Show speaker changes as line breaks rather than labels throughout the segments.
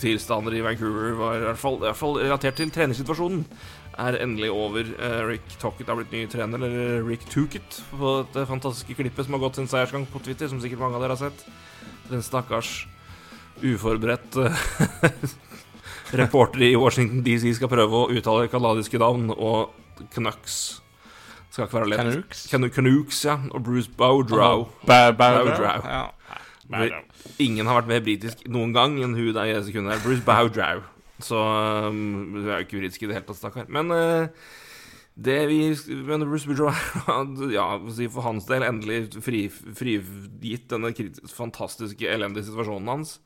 tilstander i Vancouver var i hvert fall, i hvert fall relatert til treningssituasjonen. Er endelig over. Eh, Rick Tocket har blitt ny trener, eller Rick Tooket, på dette fantastiske klippet som har gått sin seiersgang på Twitter, som sikkert mange av dere har sett. Den stakkars uforberedt eh, reporter i Washington DC skal prøve å uttale canadiske navn, og Canucks skal ikke være lett.
Canucks?
Canucks, ja. Og Bruce Bowdrow. Bowdrow.
Ja.
Ingen har vært mer britisk noen gang enn hun der i det sekundet. Bruce Bowdrow. Så um, Hun er jo ikke britisk i det hele tatt, stakkar. Men uh, det vi Men Bruce er ja, for hans del endelig fri, denne fantastiske, elendige situasjonen hans.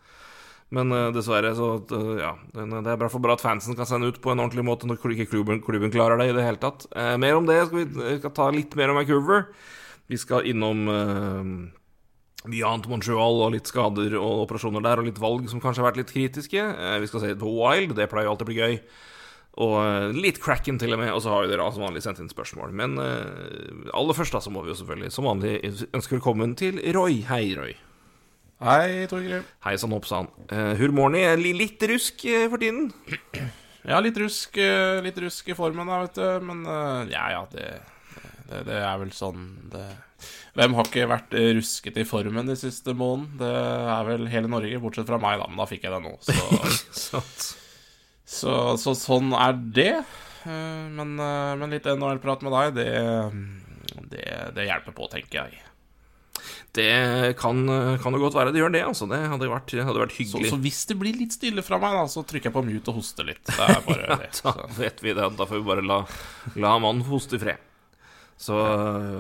Men uh, dessverre, så uh, ja. Det er bra for bra at fansen kan sende ut på en ordentlig måte når ikke klubben, klubben klarer det i det hele tatt. Uh, mer om det. Skal vi vi skal ta litt mer om Vancouver. Vi skal innom annet Montreal og litt skader og operasjoner der, og litt valg som kanskje har vært litt kritiske. Eh, Vi skal se The Wild, det pleier jo alltid å bli gøy. Og eh, litt cracken til og med, og så har jo dere som vanlig sendt inn spørsmål. Men eh, aller først da, så må vi jo selvfølgelig som vanlig ønske velkommen til Roy. Hei, Roy.
Hei, Torgrim.
Hei sann, hoppsann. Hurmorny litt rusk for tiden.
Ja, litt rusk, litt rusk i formen da, vet du. Men ja, ja, det, det, det er vel sånn det Hvem har ikke vært eh, rusket i formen de siste måneden? Det er vel hele Norge, bortsett fra meg, da. Men da fikk jeg det nå. Så, så, så sånn er det. Eh, Men, eh, men litt NHL-prat med deg, det, det, det hjelper på, tenker jeg.
Det kan, kan jo godt være det gjør det, altså. Det hadde vært, hadde vært hyggelig.
så hvis det blir litt stille fra meg, da, så trykker jeg på mute og hoster litt. Det er bare det.
Da vet vi det. Da får vi bare la, la mannen hoste i fred. Så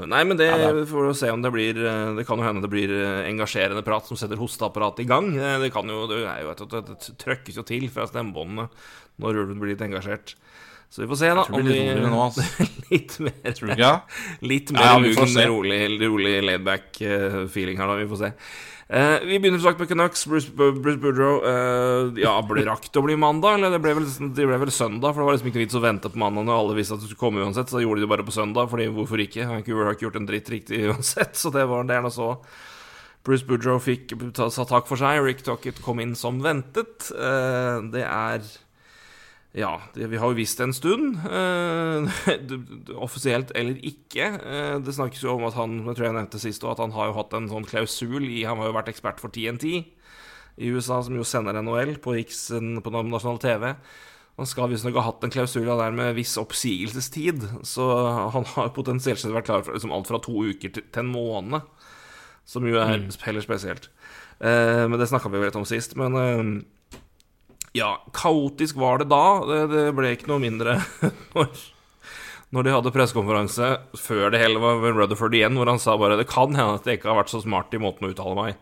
Nei, men det
Ja,
får vi se om det blir Det kan jo hende det blir eh, engasjerende prat som setter hosteapparatet i gang. Eh, Det kan jo Det, er jo, det, det trøkkes jo til fra stemmebåndene når ulven blir litt engasjert. Så vi får se, da.
om roligere nå,
litt mer
Tror du ikke?
Litt mer ja,
ja,
rolig, rolig laidback eh, feeling her, da. Vi får se. Eh, vi begynner som sagt med Canucks. Bruce, Bruce Boudreau. eh, ja, ble rakt å bli mandag? Eller det ble, vel, det ble vel søndag? For det var liksom ikke vits å vente på mandag når alle visste at du skulle komme uansett. Så da gjorde de det bare på søndag, Fordi hvorfor ikke? Han har ikke gjort en dritt riktig uansett, så det var det nå så. Bruce Boudreau fikk sa takk for seg. Rick Tocket kom inn som ventet. Eh, det er ja, det, vi har jo visst det en stund. eh, offisielt eller ikke. Eh, det snakkes jo om at han jeg tror jeg nevnte sist at han har jo hatt en sånn klausul i Han har jo vært ekspert for TNT i USA, som jo sender NHL på Riksen på nasjonal TV. Han skal visstnok ha hatt en klausul der med viss oppsigelsestid, så han har potensielt sett vært klar for liksom alt fra to uker til, til en måned, som jo er heller spesielt. Eh, men det snakka vi jo litt om sist. Men eh, ja, kaotisk var det da. Det, det ble ikke noe mindre når, når de hadde pressekonferanse før det hele var ved Rutherford igjen, hvor han sa bare Det kan hende at jeg ikke har vært så smart i måten å uttale meg.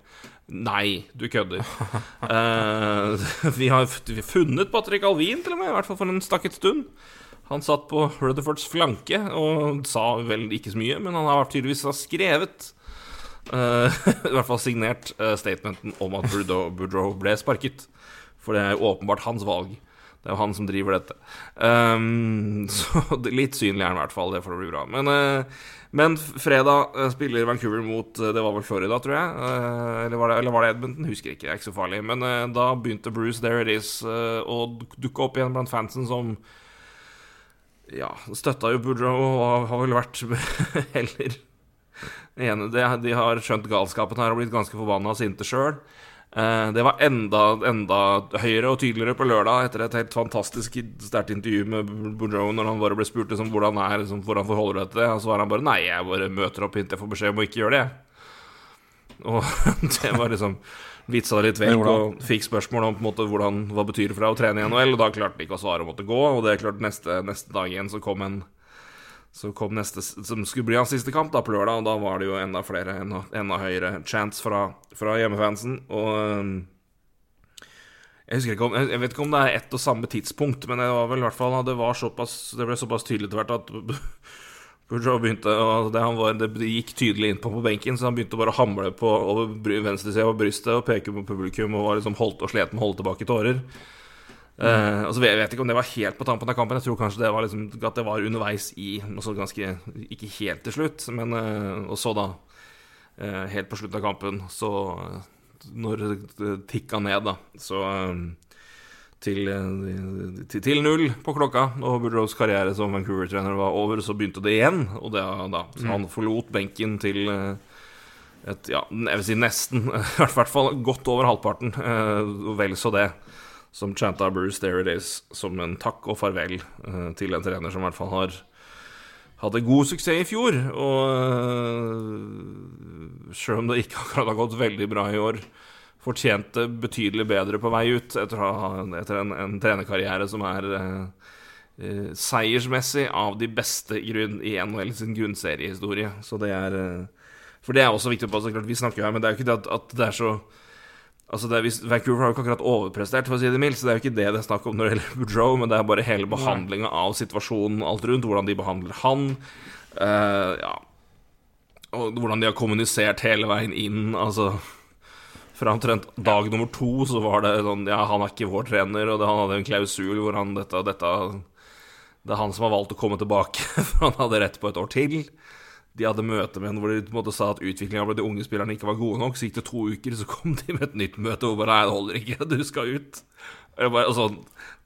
Nei, du kødder. uh, vi, har, funnet Patrick Alvin, til og med, i hvert fall for en stakket stund. Han satt på Rutherfords flanke og sa vel ikke så mye, men han har tydeligvis skrevet uh, I hvert fall signert uh, statementen om at Boudreau, Boudreau ble sparket. For det er jo åpenbart hans valg. Det er jo han som driver dette. Um, så litt synlig er han i hvert fall. Det får bli bra. Men, uh, men fredag eh, spiller Vancouver mot eh, Det var vel Florida, tror jeg. Uh, eller, var det, eller var det Edmonton? Husker ikke. Det er ikke så farlig. Men uh, da begynte Bruce There It Is å dukke opp igjen blant fansen som ja, støtta jo Boudreau og har- vel vært heller ene, De har skjønt galskapen her og blitt ganske forbanna og sinte sjøl. Eh, det var enda, enda høyere og tydeligere på lørdag etter et helt fantastisk sterkt intervju med Boudreau når han bare ble spurt liksom, hvordan, er, liksom, hvordan forholder du deg til det. Og så var han bare Nei, jeg bare møter opp inntil jeg får beskjed om å ikke gjøre det. Og det var liksom Vitsa litt vekk og fikk spørsmål om på en måte, hvordan, hva betyr det for deg å trene i NHL. Og da klarte han ikke å svare og måtte gå. Og det er klart neste, neste dag igjen så kom en så kom neste, som skulle bli hans siste kamp da på lørdag, og da var det jo enda flere, enda, enda høyere chance fra, fra hjemmefansen. Og Jeg husker ikke om, jeg vet ikke om det er ett og samme tidspunkt, men det var vel i hvert fall Det, det ble såpass tydelig etter hvert at Bourgeois begynte og det, han var, det gikk tydelig innpå på benken, så han begynte bare å hamle på over venstresida av brystet og peke på publikum og var liksom holdt og slet med å holde tilbake tårer. Uh, altså, jeg vet ikke om det var helt på tampen av kampen. Jeg tror kanskje det var liksom, at det var underveis i altså ganske, Ikke helt til slutt, men uh, Og så, da, uh, helt på slutten av kampen, så Når det tikka ned, da, så til, til, til, null på klokka. Og Boudreaus karriere som Vancouver-trener var over, så begynte det igjen. Og det, da, så han mm. forlot benken til et, ja, jeg vil si nesten, i hvert fall godt over halvparten. Vel så det som chanta Bruce There som en takk og farvel uh, til en trener som i hvert fall har hadde god suksess i fjor. Og uh, sjøl om det ikke akkurat har gått veldig bra i år, fortjente betydelig bedre på vei ut etter, etter en, en, trenerkarriere som er uh, uh, seiersmessig av de beste grunn, i NHL sin grunnseriehistorie. Så det er For det er også viktig på klart, Vi snakker jo her, men det er jo ikke det at, at det er så Altså det er, Vancouver har jo ikke akkurat overprestert, for å si det mildt, så det er jo ikke det det er snakk om når det gjelder Boudreau, men det er bare hele behandlinga av situasjonen, alt rundt, hvordan de behandler han. Uh, ja Og hvordan de har kommunisert hele veien inn. Altså Fra omtrent dag nummer to så var det sånn Ja, han er ikke vår trener, og det, han hadde en klausul hvor han dette og dette Det er han som har valgt å komme tilbake, for han hadde rett på et år til de hadde møte med henne hvor de på en måte sa at utviklinga blant de unge spillerne ikke var gode nok. Så gikk det to uker, så kom de med et nytt møte hvor bare Nei, det holder ikke, du skal ut. Bare, sånn,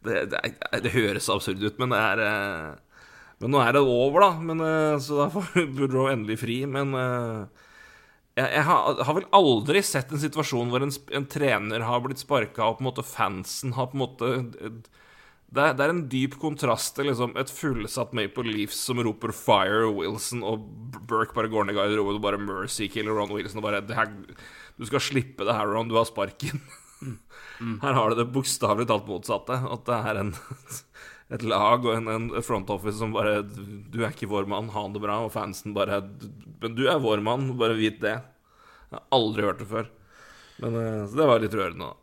det, det, det, høres absurd ut, men det er eh, Men nå er det over, da. Men, eh, så da får Boudreau endelig fri. Men eh, jeg, jeg har, har, vel aldri sett en situasjon hvor en, en trener har blitt sparka, og på en måte fansen har på en måte det er, det er, en dyp kontrast til liksom, et fullsatt Maple Leafs som roper 'fire' Wilson, og Burke bare går ned i garderoben og bare 'mercy killer Ron Wilson' og bare her, 'Du skal slippe det her, Ron. Du har sparken'. Mm. Her har du det bokstavelig talt motsatte. At det er en, et lag og en, en, front office som bare 'Du er ikke vår mann. Ha det bra.' Og fansen bare 'Men du er vår mann. Bare vit det'. Jeg har aldri hørt det før. Men, eh, så det var litt rørende, da.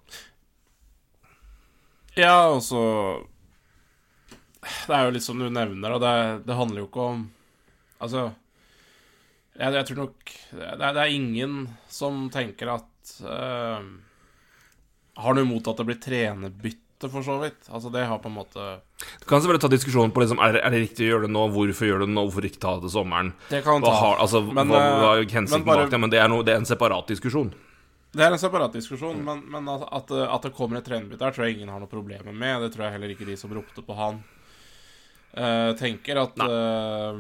Ja, og så det er jo litt som du nevner, og det, det handler jo ikke om Altså Jeg, jeg tror nok det det er, ingen som tenker at uh, Har noe imot at det blir trenerbytte, for så vidt. Altså, det har på en måte
Du kan selvfølgelig ta diskusjonen på liksom, er, er, det riktig å gjøre det nå, hvorfor gjøre det nå, hvorfor ikke ta det til sommeren?
Det kan ta.
Har, altså, men, hva, hva er hensikten bak det? Men det er, no, det er en separat diskusjon.
Det er en separat diskusjon, men, men at, at, det kommer et trenerbytte her, tror jeg ingen har noe problemer med. Det tror jeg heller ikke de som ropte på han, uh, tenker at uh,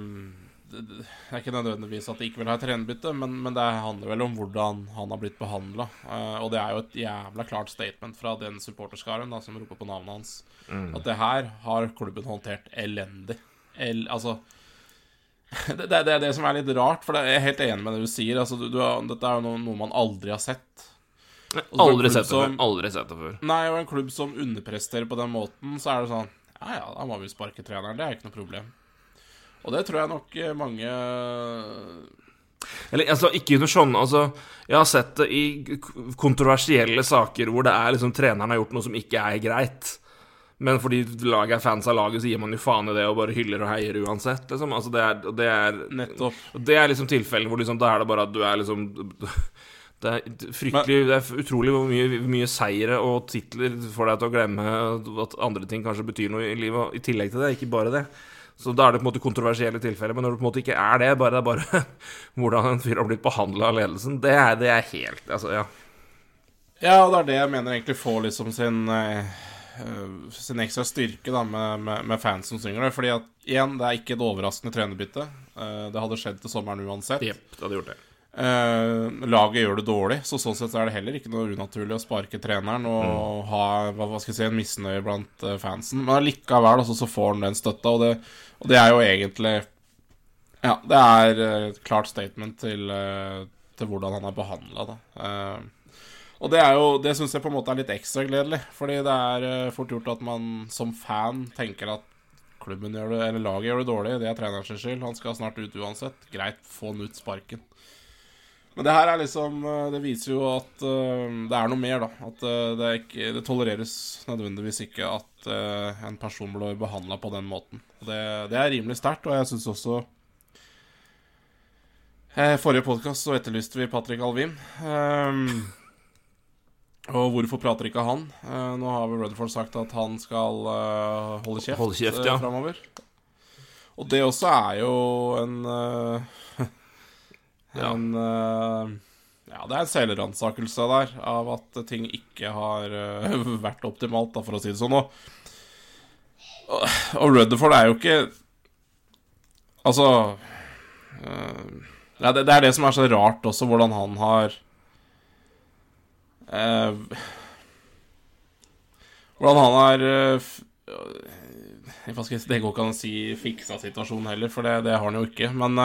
det, det, er ikke nødvendigvis at de ikke vil ha et trenerbytte, men, men, det handler vel om hvordan han har blitt behandla. Uh, eh, og det er jo et jævla klart statement fra den supporterskaren da, som roper på navnet hans. Mm. At det her har klubben håndtert elendig. El, altså det, det, det, er det som er litt rart, for jeg er helt enig med det du sier. Altså, du, du, dette er jo noe, noe, man aldri har sett.
Aldri sett det før. Aldri sett det før.
Nei, og en klubb som underpresterer på den måten, så er det sånn ja, ja, da må vi sparke treneren. Det er ikke noe problem. Og det tror jeg nok eh, mange
eller altså, ikke under sånn Altså, jeg har sett det i kontroversielle saker hvor det er liksom treneren har gjort noe som ikke er greit. Men fordi laget er fans av laget, så gir man jo faen i det og bare hyller og heier uansett. Liksom. Altså, det er, det er
Nettopp.
Det er liksom tilfellet hvor liksom, da er det bare at du er liksom det er fryktelig Det er utrolig hvor mye, mye seire og titler får deg til å glemme at andre ting kanskje betyr noe i livet, i tillegg til det. Ikke bare det. Så da er det på en måte kontroversielle tilfeller. Men når det på en måte ikke er det, bare det er bare hvordan en fyr har blitt behandla av ledelsen, det er, det er helt Altså, ja.
Ja, og det er det jeg mener egentlig får liksom sin uh, sin ekstra styrke da med, med, med, fans som synger det. Fordi at igjen, det er ikke et overraskende trenerbytte. Uh, det hadde skjedd til sommeren uansett.
Yep, det hadde gjort det.
Uh, laget gjør det dårlig, så sånn sett er det heller ikke noe unaturlig å sparke treneren og mm. ha hva, hva, si, en misnøye blant uh, fansen. Men allikevel altså, så får han den støtta, og det, og det er jo egentlig Ja, det er et klart statement til, uh, til hvordan han er behandla, da. og det er jo Det syns jeg på en måte er litt ekstra gledelig, fordi det er fort gjort at man som fan tenker at klubben gjør det, eller laget gjør det dårlig, det er trenerens skyld, han skal snart ut uansett. Greit, få han ut sparken. Men det her er liksom eh, Det viser jo at eh, det er noe mer, da. At eh, det, ikke, det tolereres nødvendigvis ikke at en person blir behandla på den måten. Det, det er rimelig sterkt, og jeg syns også Forrige podkast så etterlyste vi Patrick Alvin. Um, og hvorfor prater ikke han? Uh, nå har vel Rutherford sagt at han skal uh, holde kjeft,
Holde kjeft, ja.
uh, framover. Og det også er jo en
Ja.
En eh, Ja, det er en selvransakelse der av at ting ikke har eh, vært optimalt, da, for å si det sånn. Og, og, Rutherford er jo ikke Altså eh, ja, det, det er det som er så rart også, hvordan han har eh, Hvordan han har Det går ikke an å si fiksa situasjonen heller, for det, det har han jo ikke. Men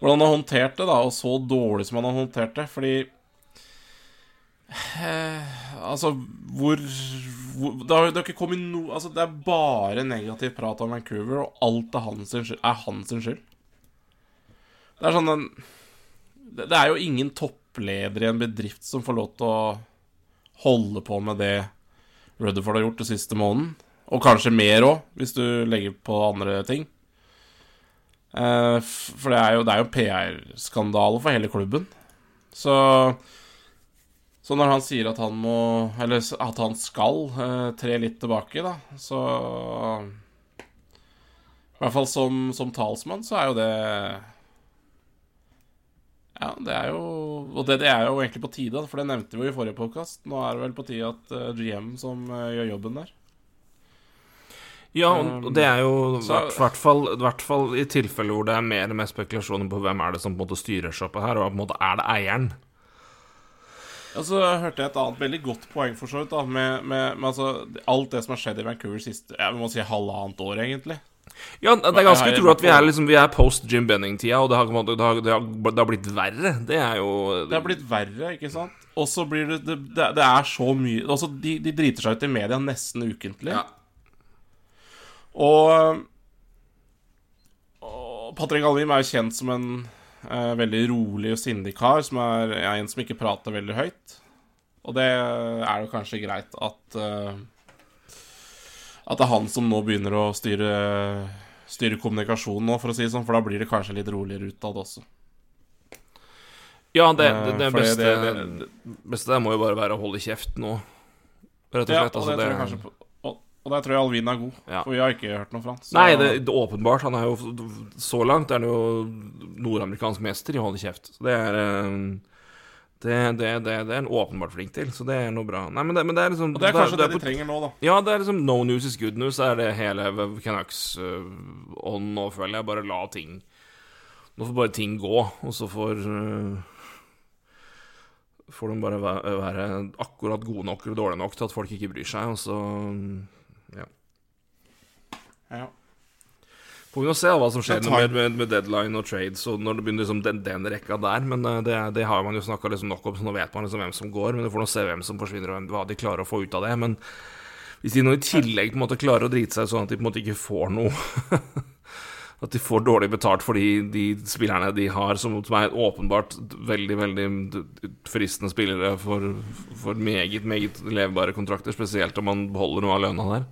hvordan han har håndtert det, da, og så dårlig som han har håndtert det, fordi eh, Altså, hvor, hvor det, har, det har ikke kommet noe Altså, det er bare negativ prat om Vancouver, og alt er hans skyld. Er hans skyld. Det er sånn den, det, det er jo ingen toppleder i en bedrift som får lov til å holde på med det Rutherford har gjort det siste måneden. Og kanskje mer òg, hvis du legger på andre ting. Eh, for det er jo, jo PR-skandale for hele klubben. Så Så når han sier at han må Eller at han skal eh, tre litt tilbake, da, så I hvert fall som, som talsmann, så er jo det Ja, det er jo Og det, det er jo egentlig på tide, for det nevnte vi jo i forrige podkast. Nå er det vel på tide at eh, GM som gjør jobben der.
Ja, og og det er jo i hvert, hvert, fall, i tilfeller hvor det er mer og mer spekulasjoner på hvem er det som på en måte styrer shoppet her, og på en måte er det eieren.
Og så hørte jeg et annet veldig godt poeng for så vidt, da, med, med, med altså, alt det som har skjedd i Vancouver siste ja, vi må si halvannet år, egentlig.
Ja, det er ganske
Jeg
utrolig at vi er, liksom, vi er post Jim Benning-tida, og det har, det, har, det, har, det har blitt verre. Det er jo
Det har blitt verre, ikke sant? Og så blir det det, det det er så mye Altså, de, de driter seg ut i media nesten ukentlig.
Ja.
Og, og Patrick Alvim er jo kjent som en eh, veldig rolig og sindig kar, som er, ja, en som ikke prater veldig høyt. Og det er jo kanskje greit at eh, At det er han som nå begynner å styre Styre kommunikasjonen nå, for å si det sånn, for da blir det kanskje litt roligere utad også.
Ja, det, det, det
Eh,
beste,
det-
beste der må jo bare være å holde kjeft nå, rett og
Ja,
slett.
og,
altså,
det tror jeg kanskje, og, der tror jeg Alvin er god,
Ja.
for vi har ikke hørt noe fra han. så-
Nei, det, det åpenbart. Han er jo Så langt er han jo nordamerikansk mester i å holde kjeft. Så det er eh, det, det, det, det er han åpenbart flink til, så det er noe bra. Nei, men det, men det er liksom
Og det er kanskje det,
på-
de trenger nå, da.
Ja, det er liksom no news is good news. Er det hele Canucks-ånden nå, føler jeg. Bare la ting Nå får bare ting gå, og så får uh, Får de bare væ- være akkurat gode nok eller dårlige nok til at folk ikke bryr seg, og så ja.
Ja.
Får vi nå se hva som skjer
tar-
med, med, med deadline og trades og når det begynner liksom den, den rekka der. Men øh, det, det har man jo snakka liksom nok om, så nå vet man liksom hvem som går. Men du får nå se hvem som forsvinner, og hva de klarer å få ut av det. Men hvis de nå i tillegg på en måte klarer å drite seg ut sånn at de på en måte ikke får noe At de får dårlig betalt for de, de spillerne de har, som, som er åpenbart veldig veldig fristende spillere for, for meget meget levbare kontrakter, spesielt om man beholder noe av lønna der,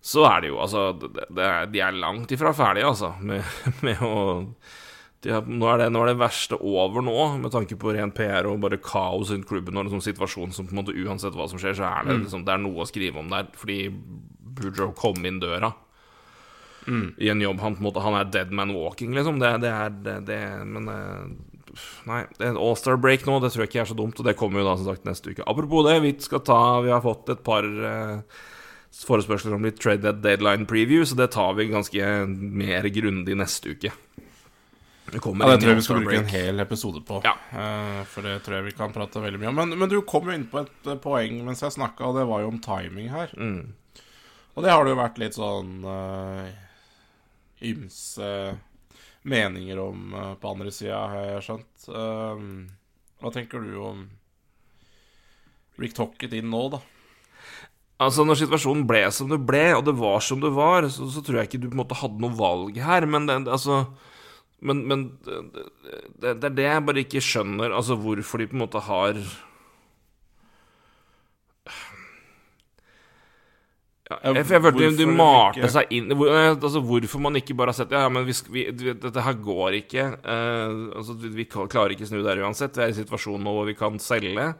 så er det jo altså det, det er, De er langt ifra ferdige, altså, med, med å har, nå, er det, nå er det verste over nå, med tanke på ren PR og bare kaos rundt klubben og liksom situasjonen som på en måte uansett hva som skjer, så er det, liksom, det er noe å skrive om der. Fordi Boudreau kom inn døra i en jobb han måte Han er dead man walking, liksom. Det, det er det, det Men eh, Nei, det er en all-star break nå, det tror jeg ikke er så dumt. Og det kommer jo da som sagt neste uke. Apropos det, vi skal ta Vi har fått et par eh, forespørsler om litt trade dead deadline preview, så det tar vi ganske mer grundig neste uke. Det
Ja, det tror jeg vi skal bruke en hel episode på.
Ja.
Eh, for det tror jeg vi kan prate veldig mye om. Men, men du kom jo inn på et eh, poeng mens jeg snakka, og det var jo om timing her.
Mm.
Og det har det jo vært litt sånn uh, ymse meninger om eh, på andre sida, har jeg skjønt. Eh, hva tenker du om Rick Tocket inn nå, da?
Altså, når situasjonen ble som det ble, og det var som det var, så, så tror jeg ikke du på en måte hadde noe valg her. Men det, altså Men, men det, det, det er det jeg bare ikke skjønner, altså hvorfor de på en måte har jeg, jeg følte de, de
Hvorfor
malte
ikke-
seg inn hvor, eh, altså Hvorfor man ikke bare har sett Ja, men vi, vi, dette her går ikke. Uh, altså vi, klarer ikke snu der uansett. Vi er i en situasjon nå hvor vi kan selge.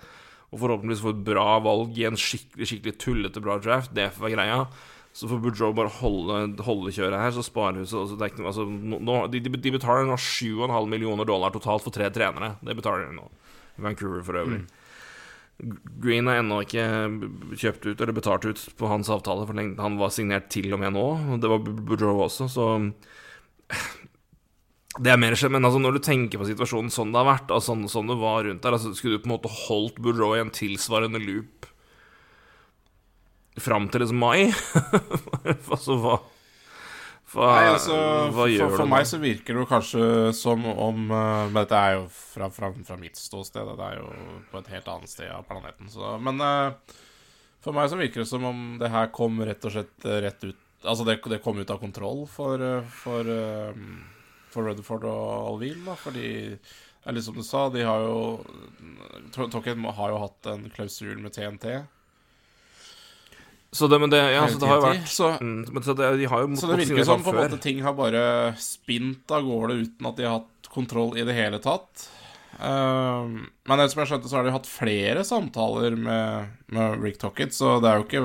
Og forhåpentligvis få et bra valg i en skikkelig skikkelig tullete bra draft. Det får være greia. Så får Boudreau bare holde, holde kjøret her, så sparer hun noe altså, de, de betaler nå 7,5 millioner dollar totalt for tre trenere. Det betaler de nå. Vancouver for øvrig. Green er ennå ikke kjøpt ut eller betalt ut på hans avtale, for han var signert til og med nå. Og det var Boudreau også, så Det er mer skjedd, men altså når du tenker på situasjonen sånn det har vært, og sånn, sånn det var rundt der, altså skulle du på en måte holdt Boudreau i en tilsvarende loop fram til liksom mai? altså hva hva,
Nei, altså,
hva
for, for, for meg så virker det jo kanskje som om eh, Men dette er jo fra, fra, fra mitt ståsted, det er jo på et helt annet sted av planeten. Så, men eh, for meg så virker det som om det her kom rett og slett eh, rett ut Altså, det, det kom ut av kontroll for, for, for Rutherford og Alvin, da, fordi det er som du sa, de har jo Tokken har jo hatt en klausul med TNT.
Så det, men det, ja, så det har jo vært
Så
mm, men så det, De har jo
Så det virker som på en måte ting har bare spint av gårde uten at de har hatt kontroll i det hele tatt. Uh, men som jeg skjønte, så har de hatt flere samtaler med, med Rick Tocket, så det er jo ikke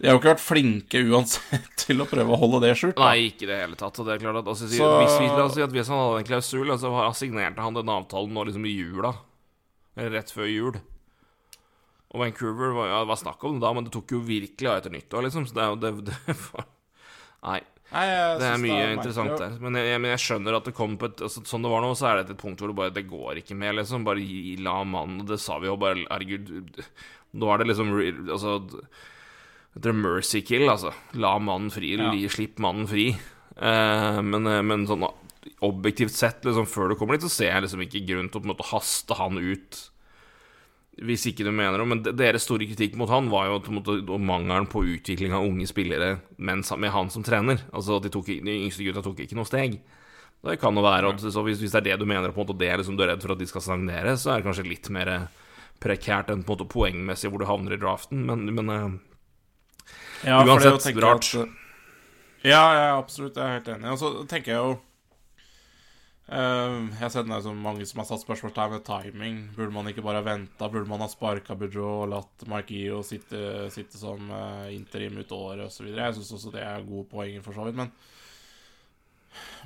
De har jo ikke vært flinke uansett til å prøve å holde det skjult. da.
Nei, ikke i det hele tatt. Og det er klart at altså,
Så-
hvis, vi, la oss si at hvis han hadde en klausul, altså, han signerte han den avtalen nå liksom i jula. Eller rett før jul. Og Vancouver var, ja, det var snakk om det da, men det tok jo virkelig av etter nyttår, liksom. Så det er jo det, det var- Nei.
Nei,
Det er
mye
mye
er
interessant der. Men jeg, men jeg skjønner at det kom på et altså, Sånn det var nå, så er det et punkt hvor det bare Det går ikke mer, liksom. Bare gi, la mannen Det sa vi jo bare Herregud. Nå er det liksom Altså Det er mercy kill, altså. La mannen fri.
Ja.
Slipp mannen fri. Eh, men, eh, men sånn objektivt sett, liksom, før du kommer dit, så ser jeg liksom ikke grunn til å på en måte haste han ut. Hvis ikke du mener det. Men deres store kritikk mot han var jo måte mangelen på utvikling av unge spillere med han som trener. Altså at de, tok, de yngste gutta tok ikke noe steg. Det kan jo være at så hvis, hvis det er det du mener, på en måte, og det er liksom du er redd for at de skal stagnere, så er det kanskje litt mer prekært enn på en måte poengmessig hvor du havner i draften. Men, men eh,
Ja,
Uansett, rart.
At, ja, ja, absolutt. Jeg er helt enig. Og så tenker jeg jo eh, Jeg har sett det som mange som har satt spørsmålstegn ved timing. Burde man ikke bare ha venta? Burde man ha sparka Bujo og latt Markio sitte, sitte som uh, interim ut året osv.? Jeg syns også det er gode poenger, for så vidt. Men,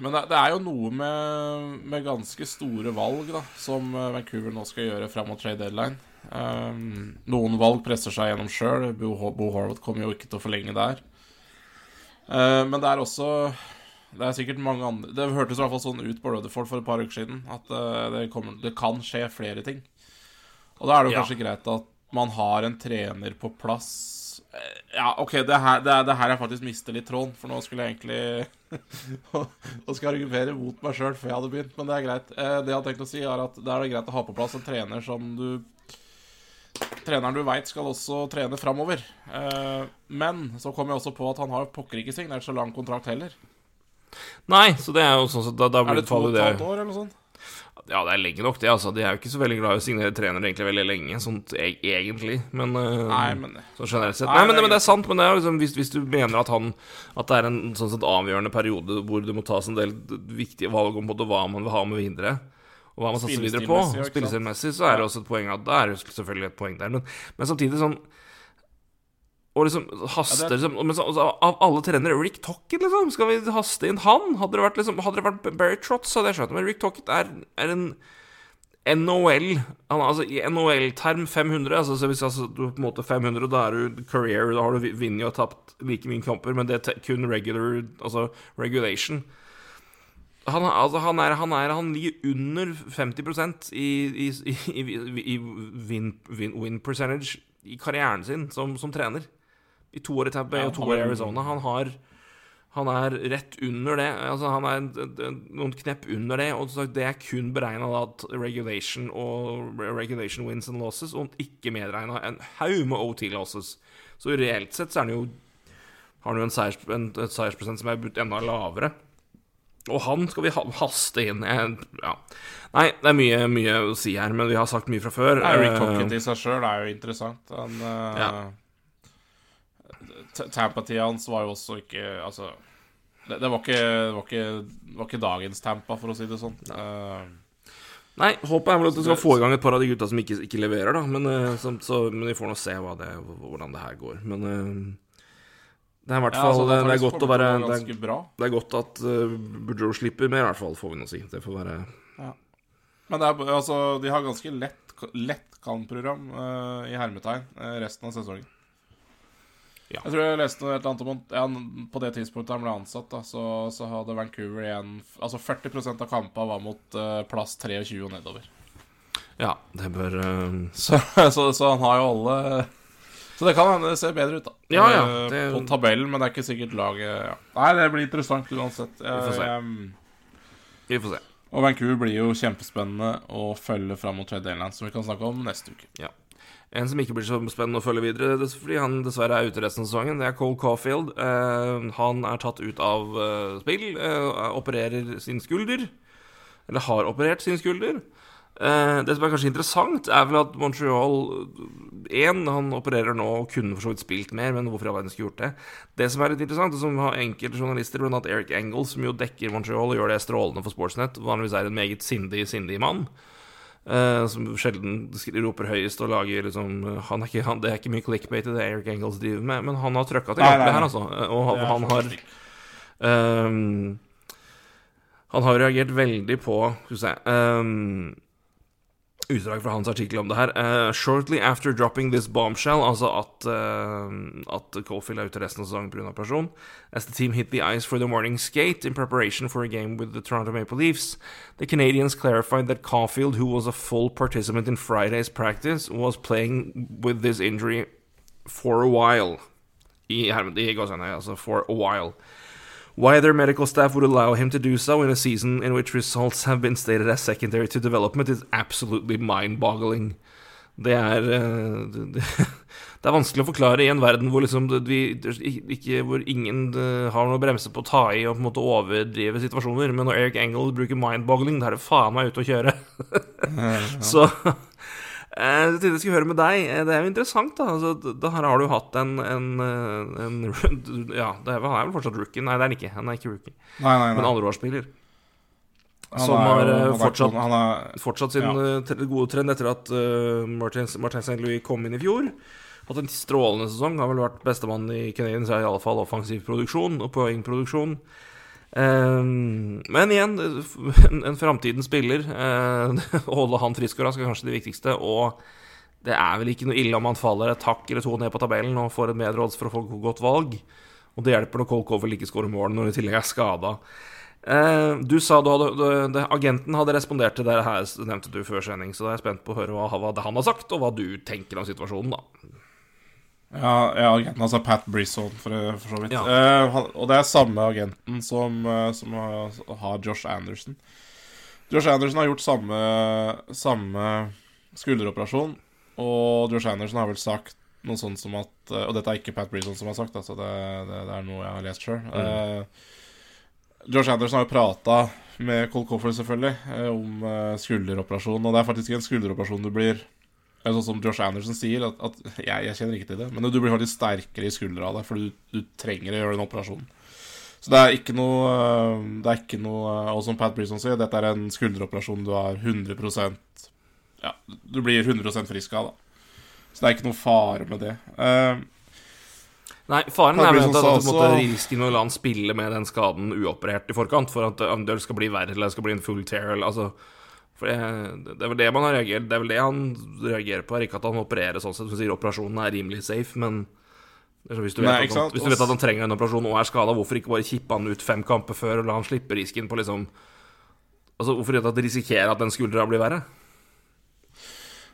men det, det er jo noe med, med ganske store valg da som eh, Vancouver nå skal gjøre fram mot trade deadline. Um, noen valg presser seg gjennom sjøl. Bo, Bo Horvath kommer jo ikke til å forlenge der. Uh, men det er også Det er sikkert mange andre Det hørtes i hvert fall sånn ut på Rutherford for et par uker siden. At uh, det, kommer, det kan skje flere ting. Og da er det jo
Ja.
kanskje greit at man har en trener på plass Eh, Ja, OK, det her, det det her jeg faktisk mister litt tråden, for nå skulle jeg egentlig Nå skal jeg argumentere mot meg sjøl før jeg hadde begynt, men det er greit. Eh, Det jeg har tenkt å si, er at det er greit å ha på plass en trener som du Treneren du veit skal også trene framover. Eh, Men så kom jeg også på at han har pokker ikke signert så lang kontrakt heller.
Nei, så det er jo sånn at Da, da
Er det to og et
det
halvt år eller noe sånt?
Ja, det er lenge nok, det. altså De er jo ikke så veldig glad i å signere trenere egentlig veldig lenge, sånn e egentlig, men uh,
Nei, men
så generelt sett.
Nei,
Nei, men,
det er
men det er sant. Men det er liksom, hvis, hvis du mener at han At det er en sånn sett avgjørende periode hvor det må tas en del viktige valg om både hva man vil ha med videre, og hva man satser videre på,
Spillestilmessig,
så er det også et poeng at det er selvfølgelig et poeng der. Men, men samtidig sånn og liksom haster
Ja,
liksom, men så, Av alle trenere Rick Tocket, liksom! Skal vi haste inn han? Hadde det vært, liksom, hadde det vært Barry Trotz, hadde jeg skjønt. Men Rick Tocket er, er en NOL han, altså, I NOL-term 500 altså, så Hvis altså, du på en måte 500, da er du career Da har du vunnet og tapt like mye kamper, men det er kun regular Altså regulation. Han, altså, han, er, han, er, han ligger under 50 i, i, i, i, i win, win, win percentage i karrieren sin som, som trener. I to år i Tampa Bay og to år i Arizona. Han har han er rett under det. Altså Han er en- en- noen knepp under det. Og det er kun beregna at regulation og regulation wins and losses, og ikke medregna en haug med OT losses. Så reelt sett så er han jo har han jo en, seiers, en et seiersprosent som er enda lavere. Og han skal vi haste inn. Jeg, ja. Nei, det er mye, mye å si her, men vi har sagt mye fra før.
Eric Rick
Eh,
i seg sjøl er jo interessant. Han eh,
Ja.
Tampa-tida hans var jo også ikke Altså det, det, var ikke, det, var ikke, det var ikke dagens Tampa, for å si det sånn. Uh,
Nei, håpet er vel at du skal få i gang et par av de gutta som ikke, ikke leverer, da. Men, eh, så, så, men vi får nå se det, hvordan det her går. Men uh, det er i hvert
ja,
fall
altså,
det, er godt å være det er, det er godt at uh, Boudreau slipper mer, i hvert fall, får vi nå si. Det får være
Men det er, altså, de har ganske lett, lett kan-program uh, i hermetegn resten av sesongen.
Ja.
Jeg tror jeg leste et eller annet om ja, På det tidspunktet han ble ansatt, da, så, så hadde Vancouver igjen Altså 40% av kampene var mot uh, plass 23 og nedover.
Ja, det bør uh...
Så, så, så han har jo alle Så det kan hende det ser bedre ut, da.
Ja, ja,
Eh,
det-
På tabellen, men det er ikke sikkert laget ja. Nei, det blir interessant uansett.
Vi får se. Vi får se.
og Vancouver blir jo kjempespennende å følge fram mot Trade Deadline, som vi kan snakke om neste uke.
Ja. En som ikke blir så spennende å følge videre, er fordi han dessverre er ute resten av sesongen, det er Cole Caulfield. Eh, han er tatt ut av eh, spill, eh, opererer sin skulder. Eller har operert sin skulder. Det som er kanskje interessant, er vel at Montreal 1 han opererer nå og kunne for så vidt spilt mer, men hvorfor i all verden skulle gjort det? Det som er litt interessant, og som har enkelte journalister, blant annet Eric Engel, som jo dekker Montreal og gjør det strålende for Sportsnet, vanligvis er en meget sindig, sindig mann. Eh, som sjelden roper høyest og lager liksom han er ikke, han, Det er ikke mye clickbait i det Eric Engels driver med, men han har trøkka til ordentlig her, altså. Eh, Og han, han har ehm, Han har reagert veldig på Skal vi se ehm, Utdrag fra hans artikkel om det her. Uh, shortly after dropping this bombshell, altså at, uh, at Caulfield er ute resten av sesongen pga. operasjon, as the team hit the ice for the morning skate in preparation for a game with the Toronto Maple Leafs, the Canadians clarified that Caulfield, who was a full participant in Friday's practice, was playing with this injury for a while. I, i altså for a while. Why their medical staff would allow him to do so in a season in which results have been stated as secondary to development is absolutely mind-boggling. Det er eh, det, er vanskelig å forklare i en verden hvor liksom vi, ikke, hvor ingen eh, har noe bremse på å ta i og på en måte overdrive situasjoner. Men når Eric Engel bruker mind-boggling, da er det faen meg ute å kjøre. Så jeg tenkte jeg skulle høre med deg. Eh, Det er jo interessant, da. Altså, d- da her har du hatt en, en, eh, en Ja, det er, han vel fortsatt rookie? Nei, det er han ikke. Han er ikke rookie.
Nei, nei,
Men
nei.
andreårsspiller.
Han
som
er
har, eh,
er
fortsatt-
Han er
Fortsatt sin
Ja.
eh, gode trend etter at uh, Martin, Martin St. Louis kom inn i fjor. Hatt en strålende sesong. Har vel vært bestemann i Canadiens, i alle fall offensiv produksjon og poengproduksjon. Eh, men igjen, en, en framtidens spiller. eh, Å holde han frisk og rask er kanskje det viktigste. Og det er vel ikke noe ille om han faller et hakk eller to ned på tabellen og får et bedre odds for å få godt valg. Og det hjelper når Cole Cover ikke skårer mål når han i tillegg er skada. Eh, du sa du hadde, du, agenten hadde respondert til det her, nevnte du før sending, så da er jeg spent på å høre hva, hva han har sagt, og hva du tenker om situasjonen, da.
Ja, ja agenten hans er Pat Brisson, for, for så vidt.
Ja.
Uh, han, og det er samme agenten som, eh, som har, har Josh Anderson. Josh Anderson har gjort samme, samme skulderoperasjon, og Josh Anderson har vel sagt noe sånt som at eh, Og dette er ikke Pat Brisson som har sagt, altså det, det, det er noe jeg har lest sjøl. Josh Anderson har jo prata med Cole Coffer, selvfølgelig, om skulderoperasjon, og det er faktisk ikke en skulderoperasjon du blir sånn som Josh Anderson sier, at, at jeg, jeg kjenner ikke til det, men du blir faktisk sterkere i skuldra av det, for du, du trenger å gjøre den operasjonen. Så det er ikke noe øh, Det er ikke noe øh, Og som Pat Brisson sier, dette er en skulderoperasjon du har 100% Ja, du blir 100% frisk av, da. Så det er ikke noe fare med det. Uh,
Nei, faren er vel at du måtte
riske
risike å la han spille med den skaden uoperert i forkant, for at det skal bli verre, eller det skal bli en full tear, eller altså for det, det er vel det man har reagert Det er vel det han reagerer på, er ikke at han opererer sånn sett. Som sier operasjonen er rimelig safe, men hvis, du vet
Nei,
at han, hvis du vet at han trenger en operasjon og er skada, hvorfor ikke bare kippe han ut fem kamper før og la han slippe risken på liksom Altså, Hvorfor ikke risikere at den skuldra blir verre?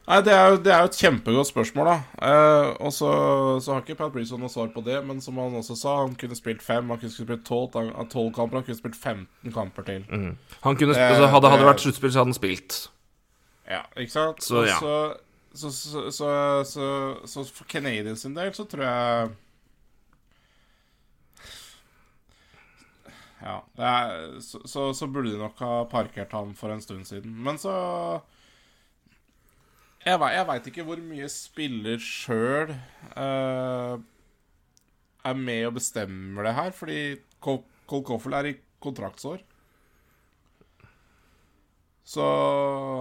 Nei, det er, jo, det er jo et kjempegodt spørsmål, da. Eh, og så, så har ikke Pat Brisson noe svar på det, men som han også sa, han kunne spilt fem, han kunne spilt tolv kamper, han kunne spilt 15 kamper til.
Han kunne,
Det-
altså, hadde, hadde det vært sluttspill, så hadde han spilt.
Ja, ikke sant?
Så, ja.
Så, så, så, så, så, så for Canadiens sin del så tror jeg Ja. Det er, så, så, så burde de nok ha parkert han for en stund siden. Men så Jeg, vet, jeg veit ikke hvor mye spiller sjøl uh, er med og bestemmer det her, fordi Col Cole Coffel er i kontraktsår. Så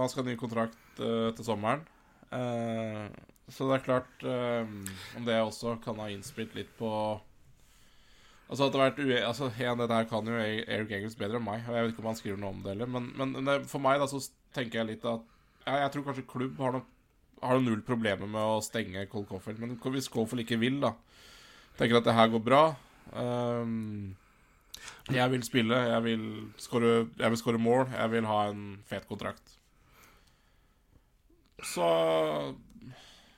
han skal ha ny kontrakt uh, til sommeren. Uh, så det er klart eh, Om det også kan ha innspilt litt på Altså at det har vært ue... Altså, igjen, det der kan jo Eric Engels bedre enn meg, og jeg vet ikke om han skriver noe om det heller, men, men for meg da så tenker jeg litt at ja, Jeg tror kanskje klubb har noe, har du null problemer med å stenge Cole Coffel, men hvis Coffel ikke vil, da Tenker at det her går bra. Um, jeg vil spille, jeg vil score mål, jeg vil ha en fet kontrakt. Så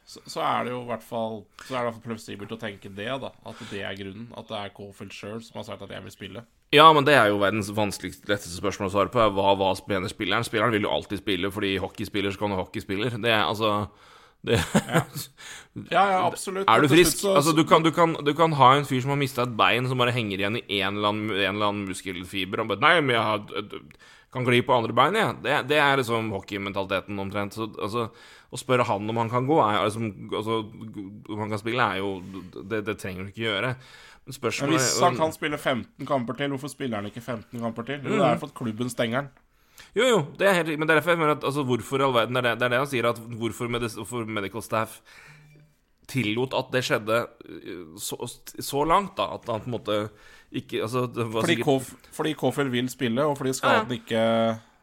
så, så er det jo i hvert fall Så er det plausibelt å tenke det, da. At det er grunnen. At det er Caulfield sjøl som har sagt at jeg vil spille.
Ja, men det er jo verdens vanskeligste, letteste spørsmål å svare på. Hva, hva mener spilleren? Spilleren vil jo alltid spille, fordi hockeyspiller så kan du hockeyspiller. Det er altså det,
Ja, ja, absolutt.
Er du frisk? Altså, du kan, du, kan, du kan ha en fyr som har mista et bein, som bare henger igjen i en eller annen, en eller annen muskelfiber. Og bare, Nei, men jeg har, kan gli på andre bein, jeg. Det, det er liksom hockeymentaliteten omtrent. Så, altså, å spørre han om han kan gå, er, liksom, altså, om han kan spille, er jo Det, det trenger du ikke gjøre. Spørsmålet
hvis han kan spille 15 kamper til, hvorfor spiller han ikke 15 kamper til? Jo, det er fordi at klubben stenger han.
Jo, jo, det er helt. Men det er derfor jeg mener at altså, hvorfor i all verden Det det, det er det han sier, at hvorfor, medis, hvorfor medical staff tillot at det skjedde uh, så, så langt, da. At han på en måte ikke Altså, det var
Fordi,
sikkert
Kof, fordi Kofel vil spille, og fordi skaden ikke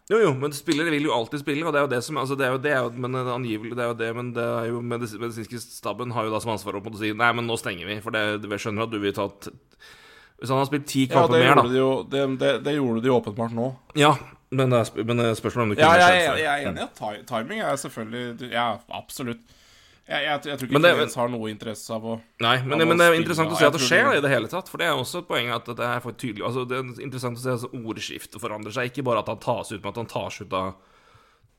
Jo, jo, men spillere vil jo alltid spille, og det er jo det som Altså, det er jo det, er jo, men angivelig det er jo det, men det er jo medis, medisinske staben har jo da som ansvar å si Nei, men nå stenger vi, for det, vi skjønner at du vil ta Hvis han har spilt ti
Ja,
kamper
det
mer, da
de jo Det, det, det gjorde de jo åpenbart nå.
Ja, men det er, men spørsmålet om
Ja,
kunne
jeg,
skjedd
jeg,
før.
jeg er enig i at timing er selvfølgelig Ja, absolutt. Jeg, jeg, jeg tror ikke
Men det-
Fredens har noe interesse av å
Nei, men, det, men det er interessant å se at det skjer
det-
i det hele tatt. For det er også et poeng at det er for tydelig Altså Det er interessant å se at ordskiftet forandrer seg. Ikke bare at han tas ut, men at han tas ut av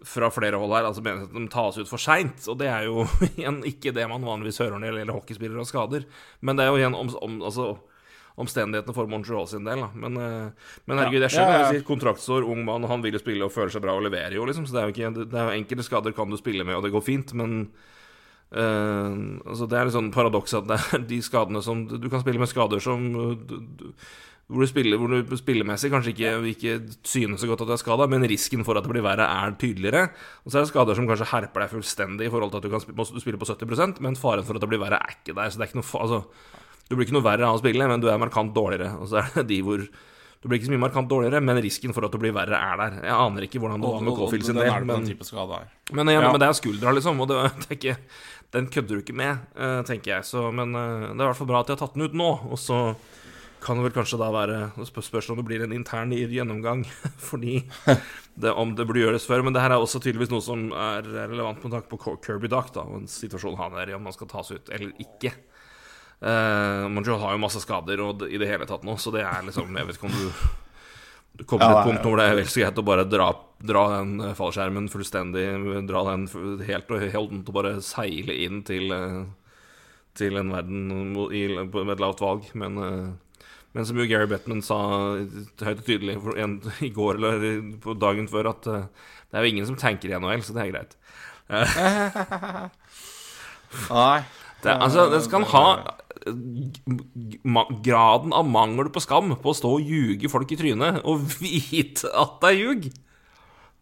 fra flere hold her. Altså mener at de tas ut for seint. Og det er jo igjen ikke det man vanligvis hører når det gjelder hockeyspillere og skader. Men det er jo igjen om, om, altså, omstendighetene for Montreal sin del. Da. Men, eh, men herregud, jeg skjønner
Ja, ja, ja.
kontraktsår, ung mann, han vil jo spille og føler seg bra og leverer jo, liksom. Så det er jo ikke det er jo Enkelte skader kan du spille med, og det går fint, men Eh, altså Det er litt sånn paradoks at det er de skadene som Du kan spille med skader som uh, du, du, hvor, du spiller, hvor du spillemessig kanskje ikke, ikke synes så godt at du er skada, men risken for at det blir verre, er tydeligere. Og så er det skader som kanskje herper deg fullstendig i forhold til at du kan spille, du spille på 70% men faren for at det blir verre, er ikke der. Så det er ikke noe altså, Du blir ikke noe verre av å spille, men du er markant dårligere. Og så er det de hvor du blir ikke så mye markant dårligere, men risken for at du blir verre, er der. Jeg aner ikke hvordan det var med Caulfield sin del.
det
Men, men, ja,
Ja.
men det er skuldra, liksom, og det, det er ikke, den kødder du ikke med, eh, tenker jeg. Så, men eh, det er i hvert fall bra at de har tatt den ut nå. Og så kan det vel kanskje da være spørsmål om det blir en intern gjennomgang, fordi det, om det burde gjøres før. Men det her er også tydeligvis noe som er relevant med tanke på Kirby Duck, da, og situasjon han er i, om han skal tas ut eller ikke. Uh, Montreal har jo masse skader og i det hele tatt nå, så det er liksom Jeg vet ikke om du du kommer
Ja,
et
punkt ja,
punkt hvor det er vel så greit å bare dra, dra den fallskjermen fullstendig Dra den helt og holdent og bare seile inn til eh, Til en verden med et lavt valg. Men, eh, men som jo Gary Bettman sa høyt og tydelig en, i går eller på dagen før, at eh, det er jo ingen som tanker i NHL, så det er greit.
Nei.
Det, altså, det skal ha g- ma graden av mangel på skam på å stå og ljuge folk i trynet og vite at det er ljug.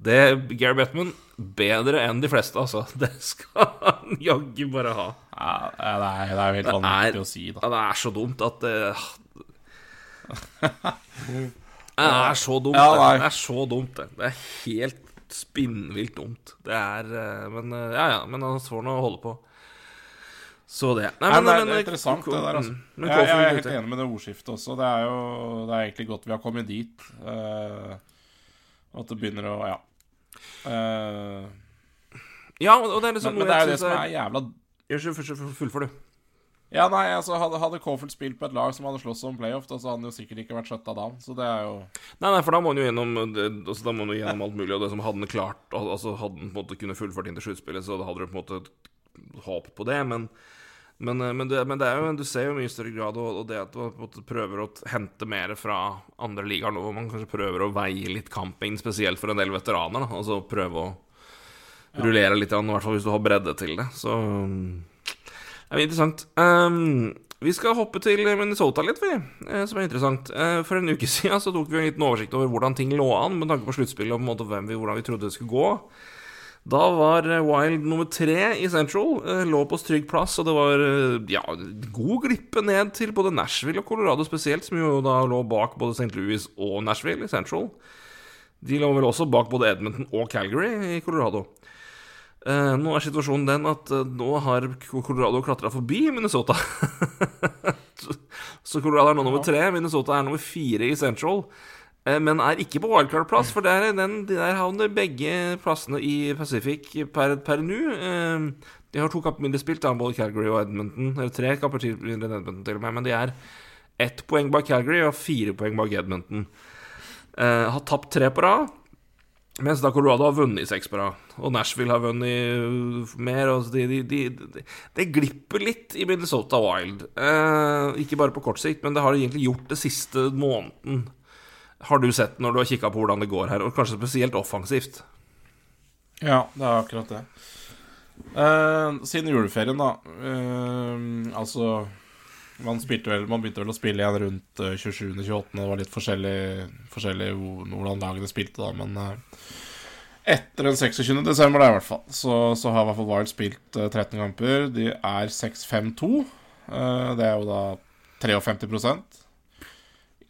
Det Gary Bettman bedre enn de fleste, altså. Det skal han jaggu bare ha.
Ja, det er, det er helt vanvittig å si, da.
ja, det er så dumt at det Det er så dumt,
Ja,
det. Det er så dumt, det. Det er helt spinnvilt dumt. Det er eh, Men eh, ja, ja. Men han får nå holde på. Så det. Nei,
Nei,
men,
det, er,
men,
det er interessant, det der, altså.
Mm. Men
Jeg, jeg er helt enig med det ordskiftet også. Det er jo Det er egentlig godt vi har kommet dit. Uh, at det begynner å Ja. Uh,
Ja, og og det er liksom
men, men det er jo det som er jævla
fullfør- du.
Ja, nei, altså Hadde, hadde Caulfield spilt på et lag som hadde slåss om playoff, da, så hadde han jo sikkert ikke vært skjøtta da. Så det er jo
Nei, nei, for da må han jo gjennom altså, Da må han jo gjennom alt mulig, og det som hadde han klart Altså Hadde han på en måte kunne fullført inn til sluttspillet, så hadde du på en måte håp på det, men Men, eh, men, det, men det jo, du ser jo i mye større grad og, og det at man prøver å hente mer fra andre ligaer nå, hvor man kanskje prøver å veie litt camping, spesielt for en del veteraner. Da. Altså prøve å rullere litt, i hvert fall hvis du har bredde til det. Så mm, det er interessant. Um, vi skal hoppe til Minnesota litt, vi, eh, som er interessant. Eh, for en uke siden så tok vi en liten oversikt over hvordan ting lå an med tanke på sluttspillet og på en måte hvem vi, hvordan vi trodde det skulle gå. Da var eh, Wild nummer tre i Central. Lå på trygg plass, og det var ja, god glippe ned til både Nashville og Colorado spesielt, som jo da lå bak både St. Louis og Nashville i Central. De lå vel også bak både Edmonton og Calgary i Colorado. Nå er situasjonen den at nå har Colorado klatra forbi Minnesota. så Colorado er nå nummer tre. Minnesota er nummer fire i Central. Uh, men er ikke på wildcard-plass, for der, den, der havner begge plassene i Pacific per, per nå. de har to kamper mindre spilt, da, både Calgary og Edmonton. Eller tre kamper mindre enn Edmonton, til og med. Men de er ett poeng bak Calgary og fire poeng bak Edmonton. har tapt tre på rad. Mens da Colorado har vunnet seks på rad, og Nashville har vunnet mer. Og de, de, de, det glipper litt i Minnesota Wild. Eh, ikke bare på kort sikt, men det har egentlig gjort det siste måneden. Har du sett når du har kikka på hvordan det går her, og kanskje spesielt offensivt?
Ja, det er akkurat det. Eh, siden juleferien, da. Eh, altså man, vel, man, begynte vel å spille igjen rundt 27.-28. Eh, det var litt forskjellig, forskjellig hvordan lagene spilte, da, men uh, etter den 26. desember, da, i hvert fall, så, så har i hvert fall Wild spilt uh, 13 kamper. De er 6-5-2. Uh, det er jo da 53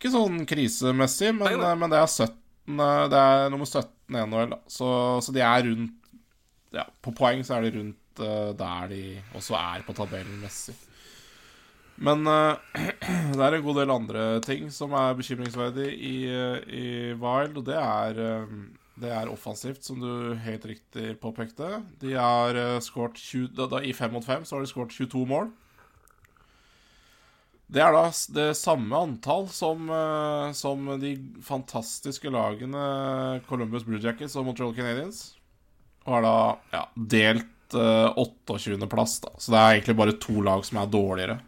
Ikke sånn krisemessig, men, men det, er 17, det er nummer 17 i NHL, så, så, de er rundt Ja, på poeng så er de rundt der de også er på tabellen messig. Men uh, det er en god del andre ting som er bekymringsverdig i, uh, i Wild, og det er, uh, det er offensivt, som du helt riktig påpekte. De har uh, skåret 20, da, da, I 5 mot 5 så har de skåret 22 mål. Det er da det samme antall som, som de fantastiske lagene Columbus Blue Jackets og Montreal Canadiens. Og har da ja, delt 28.-plass, da. Så det er egentlig bare to lag som er dårligere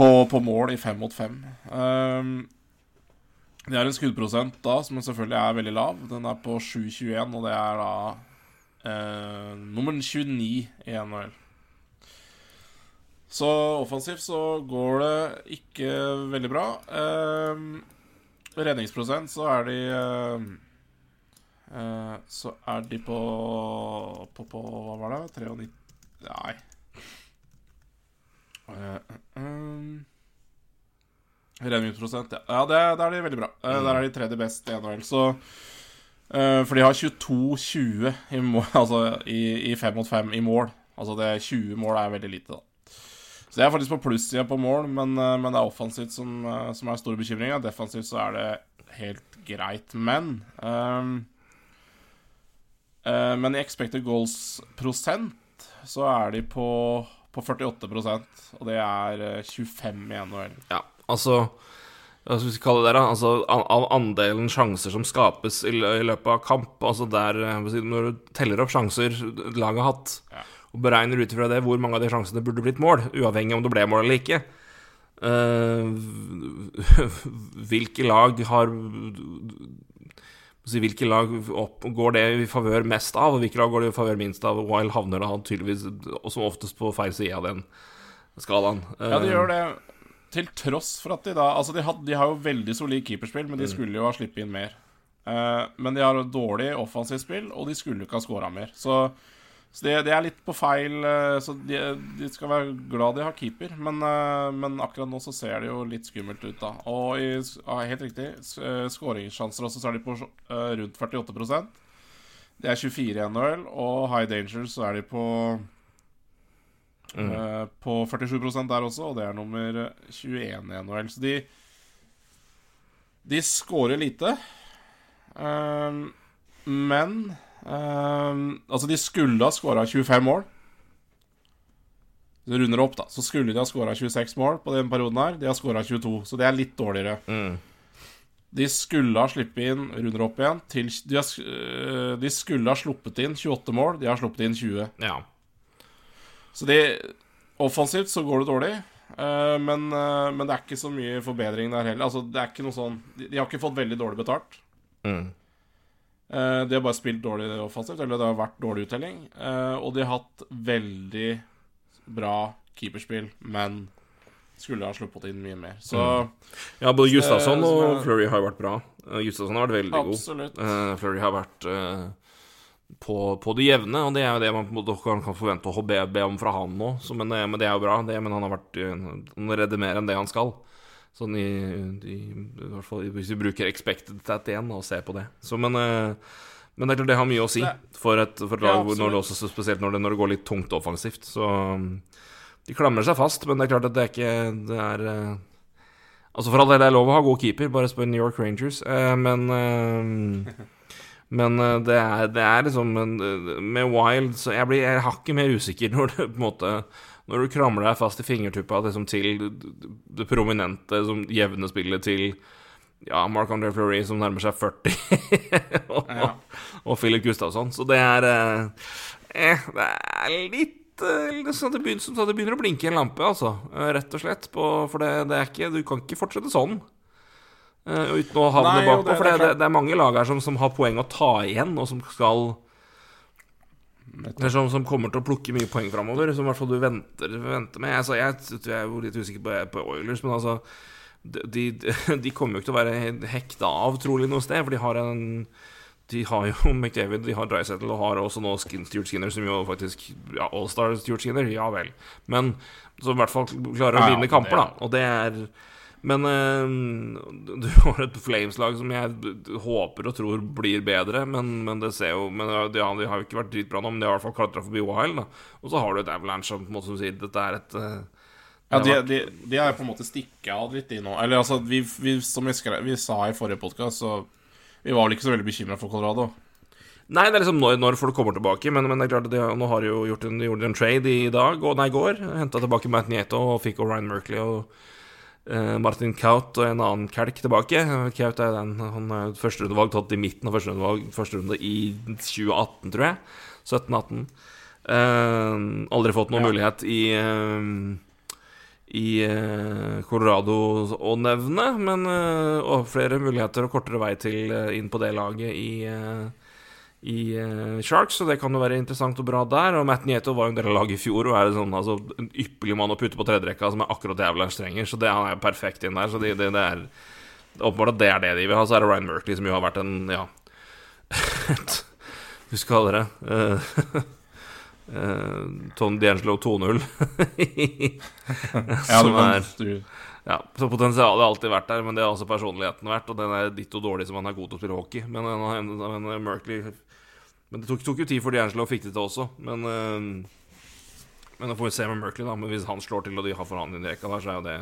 på, på mål i fem mot fem. Um, det er en skuddprosent da som selvfølgelig er veldig lav. Den er på 7,21, og det er da uh, nummer 29 i NHL. Så offensivt så går det ikke veldig bra. Eh, redningsprosent så er de eh, Så er de på, på, på Hva var det? 93 Nei. Eh, um, Redningsprosent, ja. ja det, der er de veldig bra. Uh, Der er de tredje best i NHL. Så uh, For de har 22-20 i, altså, i, i 5 mot 5 i mål. Altså det 20 mål er veldig lite, da. Så jeg er faktisk på plussida på mål, men, men, det er offensivt som, som er store bekymringer. Defensivt så er det helt greit. Men um, Men i expected goals-prosent så er de på på 48% og det er 25 eh, i NHL.
Ja, altså hva skal vi kalle det da? Altså Av andelen sjanser som skapes i, løpet av kamp, altså der eh, Når du teller opp sjanser laget har hatt, ja. Og beregner ut ifra det hvor mange av de sjansene burde blitt mål, uavhengig om det ble mål eller ikke uh, Hvilke lag har hvilke lag opp, går det i favør mest av, og hvilke lag går det i favør minst av? Wild havner da tydeligvis som oftest på feil side av den skalaen.
Ja, de gjør det til tross for at de da Altså, de, had, de har jo veldig solid keeperspill, men de mm. skulle jo ha sluppet inn mer. Uh, men de har dårlig offensivt spill, og de skulle ikke ha scora mer. Så så det, det, er litt på feil eh, Så de, de, skal være glad de har keeper, men, eh, men, akkurat nå så ser det jo litt skummelt ut, da. Og i, ja, helt riktig, eh, skåringssjanser også, så er de på rundt 48% Det er 24 i NHL, og high danger så er de på mm. uh, På 47% der også, og det er nummer 21 i NHL. Så de De skårer lite, uh, men Um, altså, de skulle ha skåra 25 mål. Så runder opp, da. Så skulle de ha skåra 26 mål på den perioden her. De har skåra 22, så det er litt dårligere. Mm. De skulle ha sluppet inn Runder opp igjen til, de, har, øh, de, skulle ha sluppet inn 28 mål. De har sluppet inn 20.
Ja.
Så de Offensivt så går det dårlig. uh, men, uh, men det er ikke så mye forbedring der heller. Altså, det er ikke noe sånn De, de har ikke fått veldig dårlig betalt.
Mm.
Eh, de har bare spilt dårlig offensivt, eller det har vært dårlig uttelling. Eh, og de har hatt veldig bra keeperspill, men skulle ha sluppet inn mye mer. Så
Ja, både Gustavsson
Eh,
og
er-
Flurry har vært bra. Justasson Gustavsson har vært veldig god.
absolutt.
Uh, Flurry har vært eh, på, på det jevne, og det er jo det man kan, forvente å be, be om fra han nå. Så, men, eh, men det er jo bra, det, men han har vært eh, Han redder mer enn det han skal. Sånn i, i, i hvert fall hvis vi bruker expected stat igjen og ser på det. Så, men, eh, men det er klart det har mye å si for et, for et lag ja, når det også, spesielt når det, når det går litt tungt offensivt. Så um, de klamrer seg fast, men det er klart at det er ikke Det er eh, Altså For all del, det er lov å ha god keeper, bare spør New York Rangers. Eh, men Men det er, det er liksom Med Wild så jeg blir jeg hakket mer usikker når det på en måte Når du kramler deg fast i fingertuppa liksom, til det prominente, som jevne spillet til ja, Mark André Fleury som nærmer seg 40, og,
Ja.
og Philip Gustavsson. Så det er eh, eh, Det er litt eh, det, så det, begynner, så det begynner å blinke en lampe, altså. Eh, Rett og slett. På, for det, det er ikke Du kan ikke fortsette sånn. Uh, uten å havne bakpå. For
det
det, det, det er mange lag her som, som har poeng å ta igjen, og som skal eller som, som kommer til å plukke mye poeng framover, som i hvert fall du venter, venter med. Altså, jeg, jeg er jo litt usikker på, på Oilers, men altså de, de, kommer jo ikke til å være hekta av, trolig, noe sted, for de har en De har jo McDavid, de har Drysettle og har også nå Skin, Stuart Skinner, som jo faktisk Ja, Allstar Stuart Skinner, ja vel. Men som i hvert fall klarer å vinne kamper, da. Og det er men eh, du har et Flames-lag som jeg håper og tror blir bedre, men, men det ser jo men de, har- de har jo ikke vært dritbra nå, men de har i hvert fall klatra forbi Wild. Og så har du et Avalanche som måte som sier dette er et eh,
Ja,
det
de, de, de er på en måte stikket av litt, de nå. Eller altså, vi, vi, som vi, skrev, vi sa i forrige podkast, så Vi var vel ikke så veldig bekymra for Colorado.
Nei, det er liksom når, når folk kommer tilbake, men, men det er klart de, har- nå har de jo gjort en, de gjorde en trade i dag, og nei, i går. Henta tilbake Matt Nieto og fikk Orion Ryan Merkley og Martin Kaut og en annen kelk tilbake. Kaut er den Han er førsterundevalg tatt i midten av første runde, første runde i 2018, tror jeg. 17-18. Eh, aldri fått noen
Ja.
mulighet i eh, i eh, Colorado å nevne, men eh, og flere muligheter og kortere vei til eh, inn på det laget i, eh, i uh, Sharks, så det kan jo være interessant og bra der. Og Matt Nieto var jo en del av laget i fjor og er sånn, altså, en ypperlig mann å putte på tredjerekka, som er akkurat det Avalanche trenger, så det han er jo perfekt inn der. Så det, det, det er åpenbart at det er det de vil ha. Så er det Ryan Merkley, som jo har vært en ja Hva skal kalle det? Uh, Ton D'Angelo 2-0. Som er ja, så Potensialet har alltid vært der, men det har også personligheten vært. Og den er ditto dårlig som han er god til å spille hockey. Men, men, men Merkley Men det tok, tok jo tid før D'Angelo fikk det til også. Men eh, Men da får vi se med Merkley, da. Men hvis han slår til, og de har forhandling i rekka der, så er jo det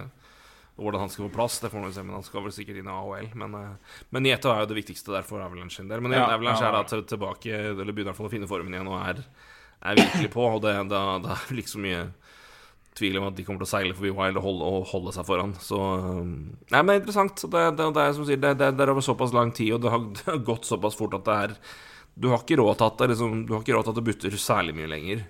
hvordan han skal få plass, det får vi se. Men han skal vel sikkert inn i AHL. Men, eh, men Nieto er jo det viktigste der for Avalanche sin del. Men
Ja,
Avalanche
ja.
er da til, tilbake, eller begynner i hvert fall å finne formen igjen, og er, er virkelig på. Og det, da, da er vel ikke så mye tvil om at de kommer til å seile forbi Wild og holde, og holde seg foran. Så um, Nei, men interessant. Det, det, det er som sier, det, det, det er over såpass lang tid, og det har, det har gått såpass fort at det er Du har ikke råd til at det liksom, Du har ikke råd til at det butter særlig mye lenger.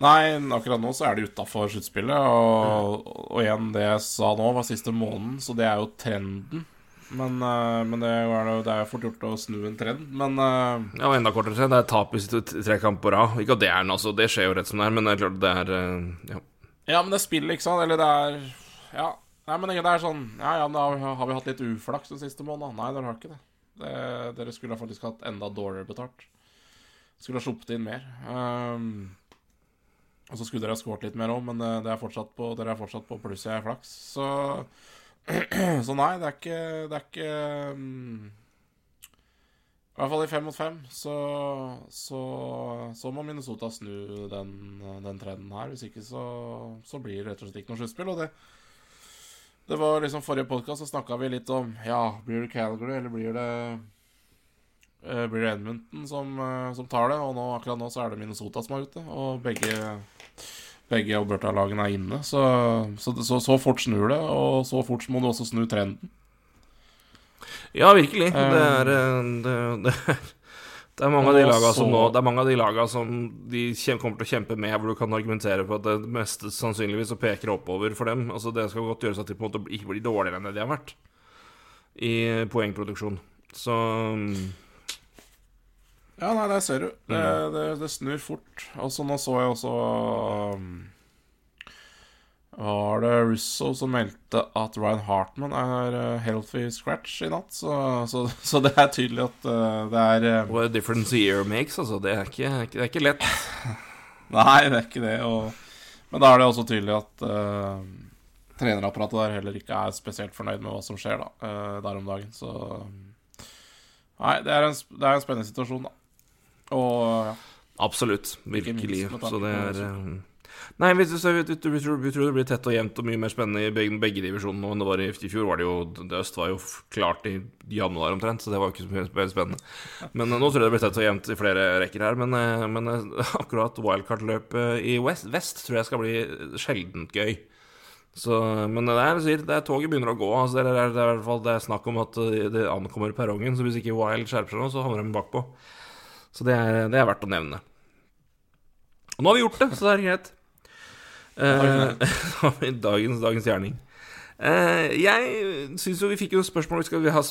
Nei, akkurat nå så er det utafor sluttspillet. Og, og igjen, det jeg sa nå, var siste måneden, så det er jo trenden. Men, eh, men det, er jo, det er fort gjort å snu en trend. Men eh,
Ja, og enda kortere trend. Det er tap i tre kamper på rad. Ikke at det er noe, altså. Det skjer jo rett som det er, men det er klart det er uh, Ja.
Ja, men det spillet, ikke sant? Eller det er Ja. Nei, men det er sånn Ja, ja, men da har vi hatt litt uflaks den siste måneden? Nei, dere har ikke det. Det dere skulle faktisk hatt enda dårligere betalt. Skulle ha sluppet inn mer. Um, og så skulle dere ha skåret litt mer òg, men det, det er på, dere er fortsatt på pluss jeg er flaks. Så Så nei, det er ikke Det er ikke um, I hvert fall i fem mot fem så, så, så må Minnesota snu den, den trenden her. Hvis ikke så blir det rett og slett ikke noe sluttspill. Og det, det var liksom forrige podkast, så snakka vi litt om Ja, blir det Calgary, eller blir det uh, Blir det Edmonton som, uh, som tar det? Og nå, akkurat nå så er det Minnesota som er ute. Og begge begge Alberta-lagene er inne. Så, så, så, så fort snur det, og så fort må du også snu trenden.
Ja, virkelig.
Um,
Det er, det, det, det, Det er mange av de lagene som nå Det er mange av de laga som de kommer til å kjempe med, hvor du kan argumentere på at det meste sannsynligvis så peker oppover for dem. Altså Det skal godt gjøres at de på en måte ikke blir dårligere enn det de har vært i poengproduksjon. Så mm,
Ja, nei, der ser du. Det,
Mm.
det, det snur fort. Altså, nå så jeg også um, Var det Russo som meldte at Ryan Hartman er uh, healthy scratch i natt? Så, så, så det er tydelig at uh, det er
What a difference a year makes, altså. Det er ikke, det er ikke lett.
Nei, det er ikke det. Og, men da er det også tydelig at uh, trenerapparatet der heller ikke er spesielt fornøyd med hva som skjer da, uh, der om dagen. Så Nei, det er en, det er en spennende situasjon, da. Og ja.
Absolutt. Virkelig. Så det er eh, Nei, vi, tror, det blir tett og jevnt og mye mer spennende i begge, begge divisjonene nå enn det var i, i fjor. var det jo, det Øst var jo klart i januar omtrent, så det var ikke så mye spennende. Men eh, nå tror jeg det blir tett og jevnt i flere rekker her. Men, eh, men eh, akkurat wildcard-løpet i West, Vest tror jeg skal bli sjeldent gøy. Så, men det er, sier, det er toget begynner å gå. Altså, det, er, det, er, fall, det er snakk om at det ankommer perrongen, så hvis ikke Wild skjerper seg nå, så havner de bakpå. Så det er, det er verdt å nevne. Og nå har vi gjort det, så det er greit. Vi dagens, dagens gjerning. Eh, jeg syns jo vi fikk jo spørsmål Vi, skal, vi har,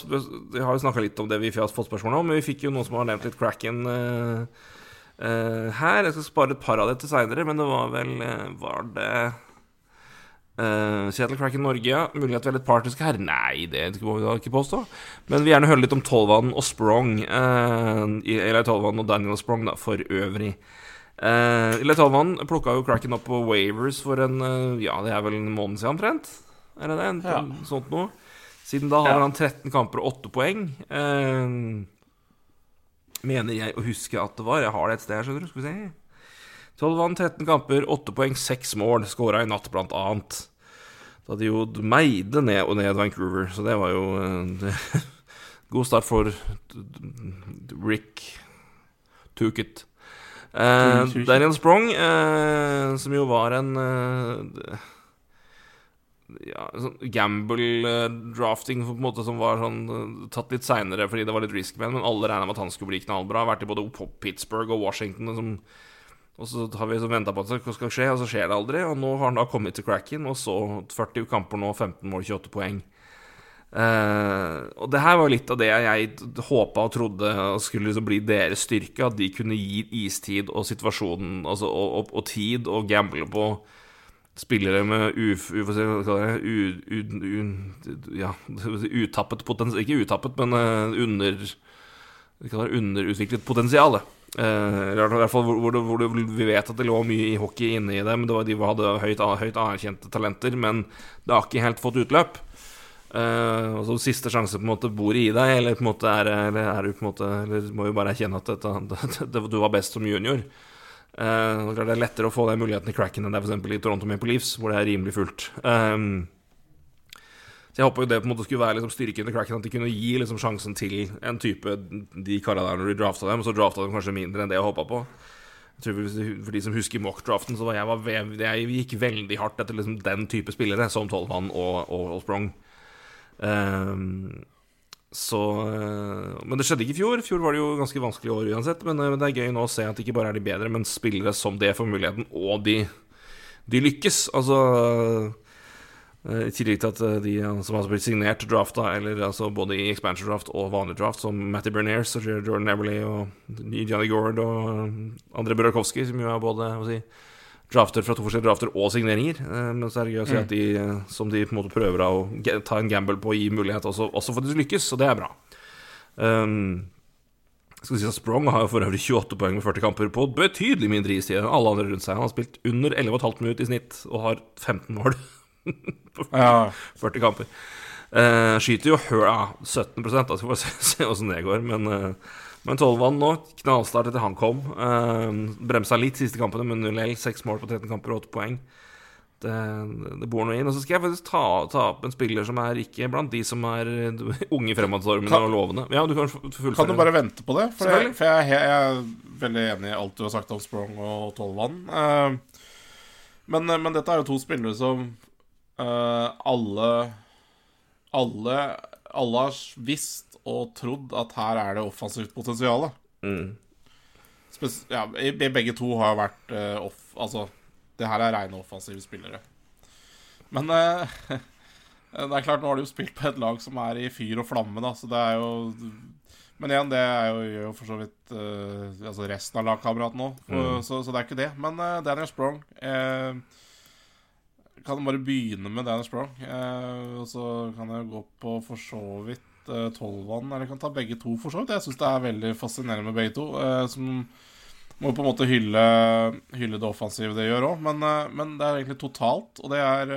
har jo snakka litt om det vi har fått spørsmål om, men vi fikk jo noen som har nevnt litt Cracken eh, eh, her. Jeg skal spare et par av det til seinere, men det var vel Var det Uh, Seattle Cracken Norge, ja. Mulig at vi er litt partiske her? Nei, det må vi da ikke påstå. Men vi vil gjerne høre litt om Tolvan og Sprong. Uh, eller Tolvan og Daniel Sprong, da, for øvrig. Uh, Eli Tolvan plukka jo Cracken opp på Wavers for en uh, Ja, det er vel en måned siden omtrent? Er det det? En,
Ja.
Sånt noe. Siden da har han 13 kamper og 8 poeng. Uh, mener jeg å huske at det var. Jeg har det et sted her, skjønner du. Skal vi se. 12 vann, 13 kamper, 8 poeng, 6 mål. Skåra i natt, blant annet. Da de jo meide ned og ned Vancouver, så det var jo eh, det, God start for Rick Tukit. Eh. Daniel Sprong, eh, som jo var en eh, ja, sånn gamble-drafting på en måte som var sånn eh, tatt litt seinere fordi det var litt risk med den, men alle regna med at han skulle bli knallbra. Vært i både Pittsburgh og Washington. Som, og så har vi venta på at det skal skje, og så skjer det aldri. Og nå har han da kommet til cracken, og så 40 kamper nå, 15 mål, 28 poeng. Eh, og det her var litt av det jeg håpa og trodde skulle liksom bli deres styrke. At de kunne gi istid og situasjonen altså, og, og, og tid og gamble på spillere med uf, uf, ja, utappet potensial Ikke utappet, men eh, under vi underutviklet potensial. Uh, i hvert fall hvor, hvor, hvor vi vet at det lå mye i hockey inne i dem. Det var, de hadde høyt, høyt anerkjente talenter, men det har ikke helt fått utløp. Eh, og så siste sjanse på en måte bor i deg, eller på en måte er, eller er du på en måte Eller må jo bare erkjenne at dette, det, du var best som junior. Uh, det er lettere å få den muligheten i cracken enn det er eksempel i Toronto Maple Leafs, hvor det er rimelig fullt. Um, så jeg håpa jo det på en måte skulle være liksom styrken i cracken, at de kunne gi liksom sjansen til en type de kara der når de drafta dem, og så drafta de kanskje mindre enn det jeg håpa på. Jeg tror For de som husker mock-draften, så var jeg, var jeg gikk veldig hardt etter liksom den type spillere, som Tolvan og, og, og Sprong. Um, så eh, Men det skjedde ikke i fjor. I fjor var det jo ganske vanskelig år uansett. Men, eh, men det er gøy nå å se at ikke bare er de bedre, men spillere som det får muligheten, og de, de lykkes. Altså eh, I tillegg til at de som har blitt signert drafta, eller altså både i expansion draft og vanlig draft, som Matty Berniers og Jordan Everly og Johnny Gord og André Burakovsky, som jo er både si, drafter fra to forskjellige drafter og signeringer. Eh, Men så er det gøy å si at de, som de på en måte prøver å ta en gamble på å gi mulighet, også, også for at de lykkes, og det er bra. Um, skal si at Sprong har for øvrig 28 poeng med 40 kamper på betydelig mindre istid enn alle andre rundt seg. Han har spilt under 11,5 minutter i snitt og har 15 mål på
Ja.
40 kamper. Uh, skyter jo høla 17 da skal vi se, se åssen det går. Men, eh, men Tolvan nå, knallstart etter han kom. Eh, bremsa litt siste kampene, men 0-L. 6 mål på 13 kamper og 8 poeng. Det, det bor noe inn. Og så skal jeg faktisk ta, ta opp en spiller som er ikke blant de som er eh, unge fremadstormende
Kan-
og lovende. Ja, du kan.
Kan du bare vente på det? For, jeg, for jeg, jeg er veldig enig i alt du har sagt om Sprong og Tolvan. Eh, men, men dette er jo to spillere som eh, alle Alle Alle har visst og trodd at her er det offensivt potensial.
Mm.
Ja, begge to har jo vært uh, off... Altså, det her er rene offensive spillere. Men uh, det er klart, nå har de jo spilt på et lag som er i fyr og flamme, da, så det er jo Men igjen, det er jo, gjør jo for så vidt uh, altså resten av lagkameratene òg,
Mm.
så, så det er ikke det. Men uh, Daniel Sprong uh, Kan bare begynne med Daniel Sprong, eh, og så kan jeg gå på for så vidt eh, tolvvann, eller kan ta begge to, for så vidt. Jeg syns det er veldig fascinerende med begge to. Uh, som må på en måte hylle, hylle det offensive det gjør òg, men, uh, men det er egentlig totalt, og det er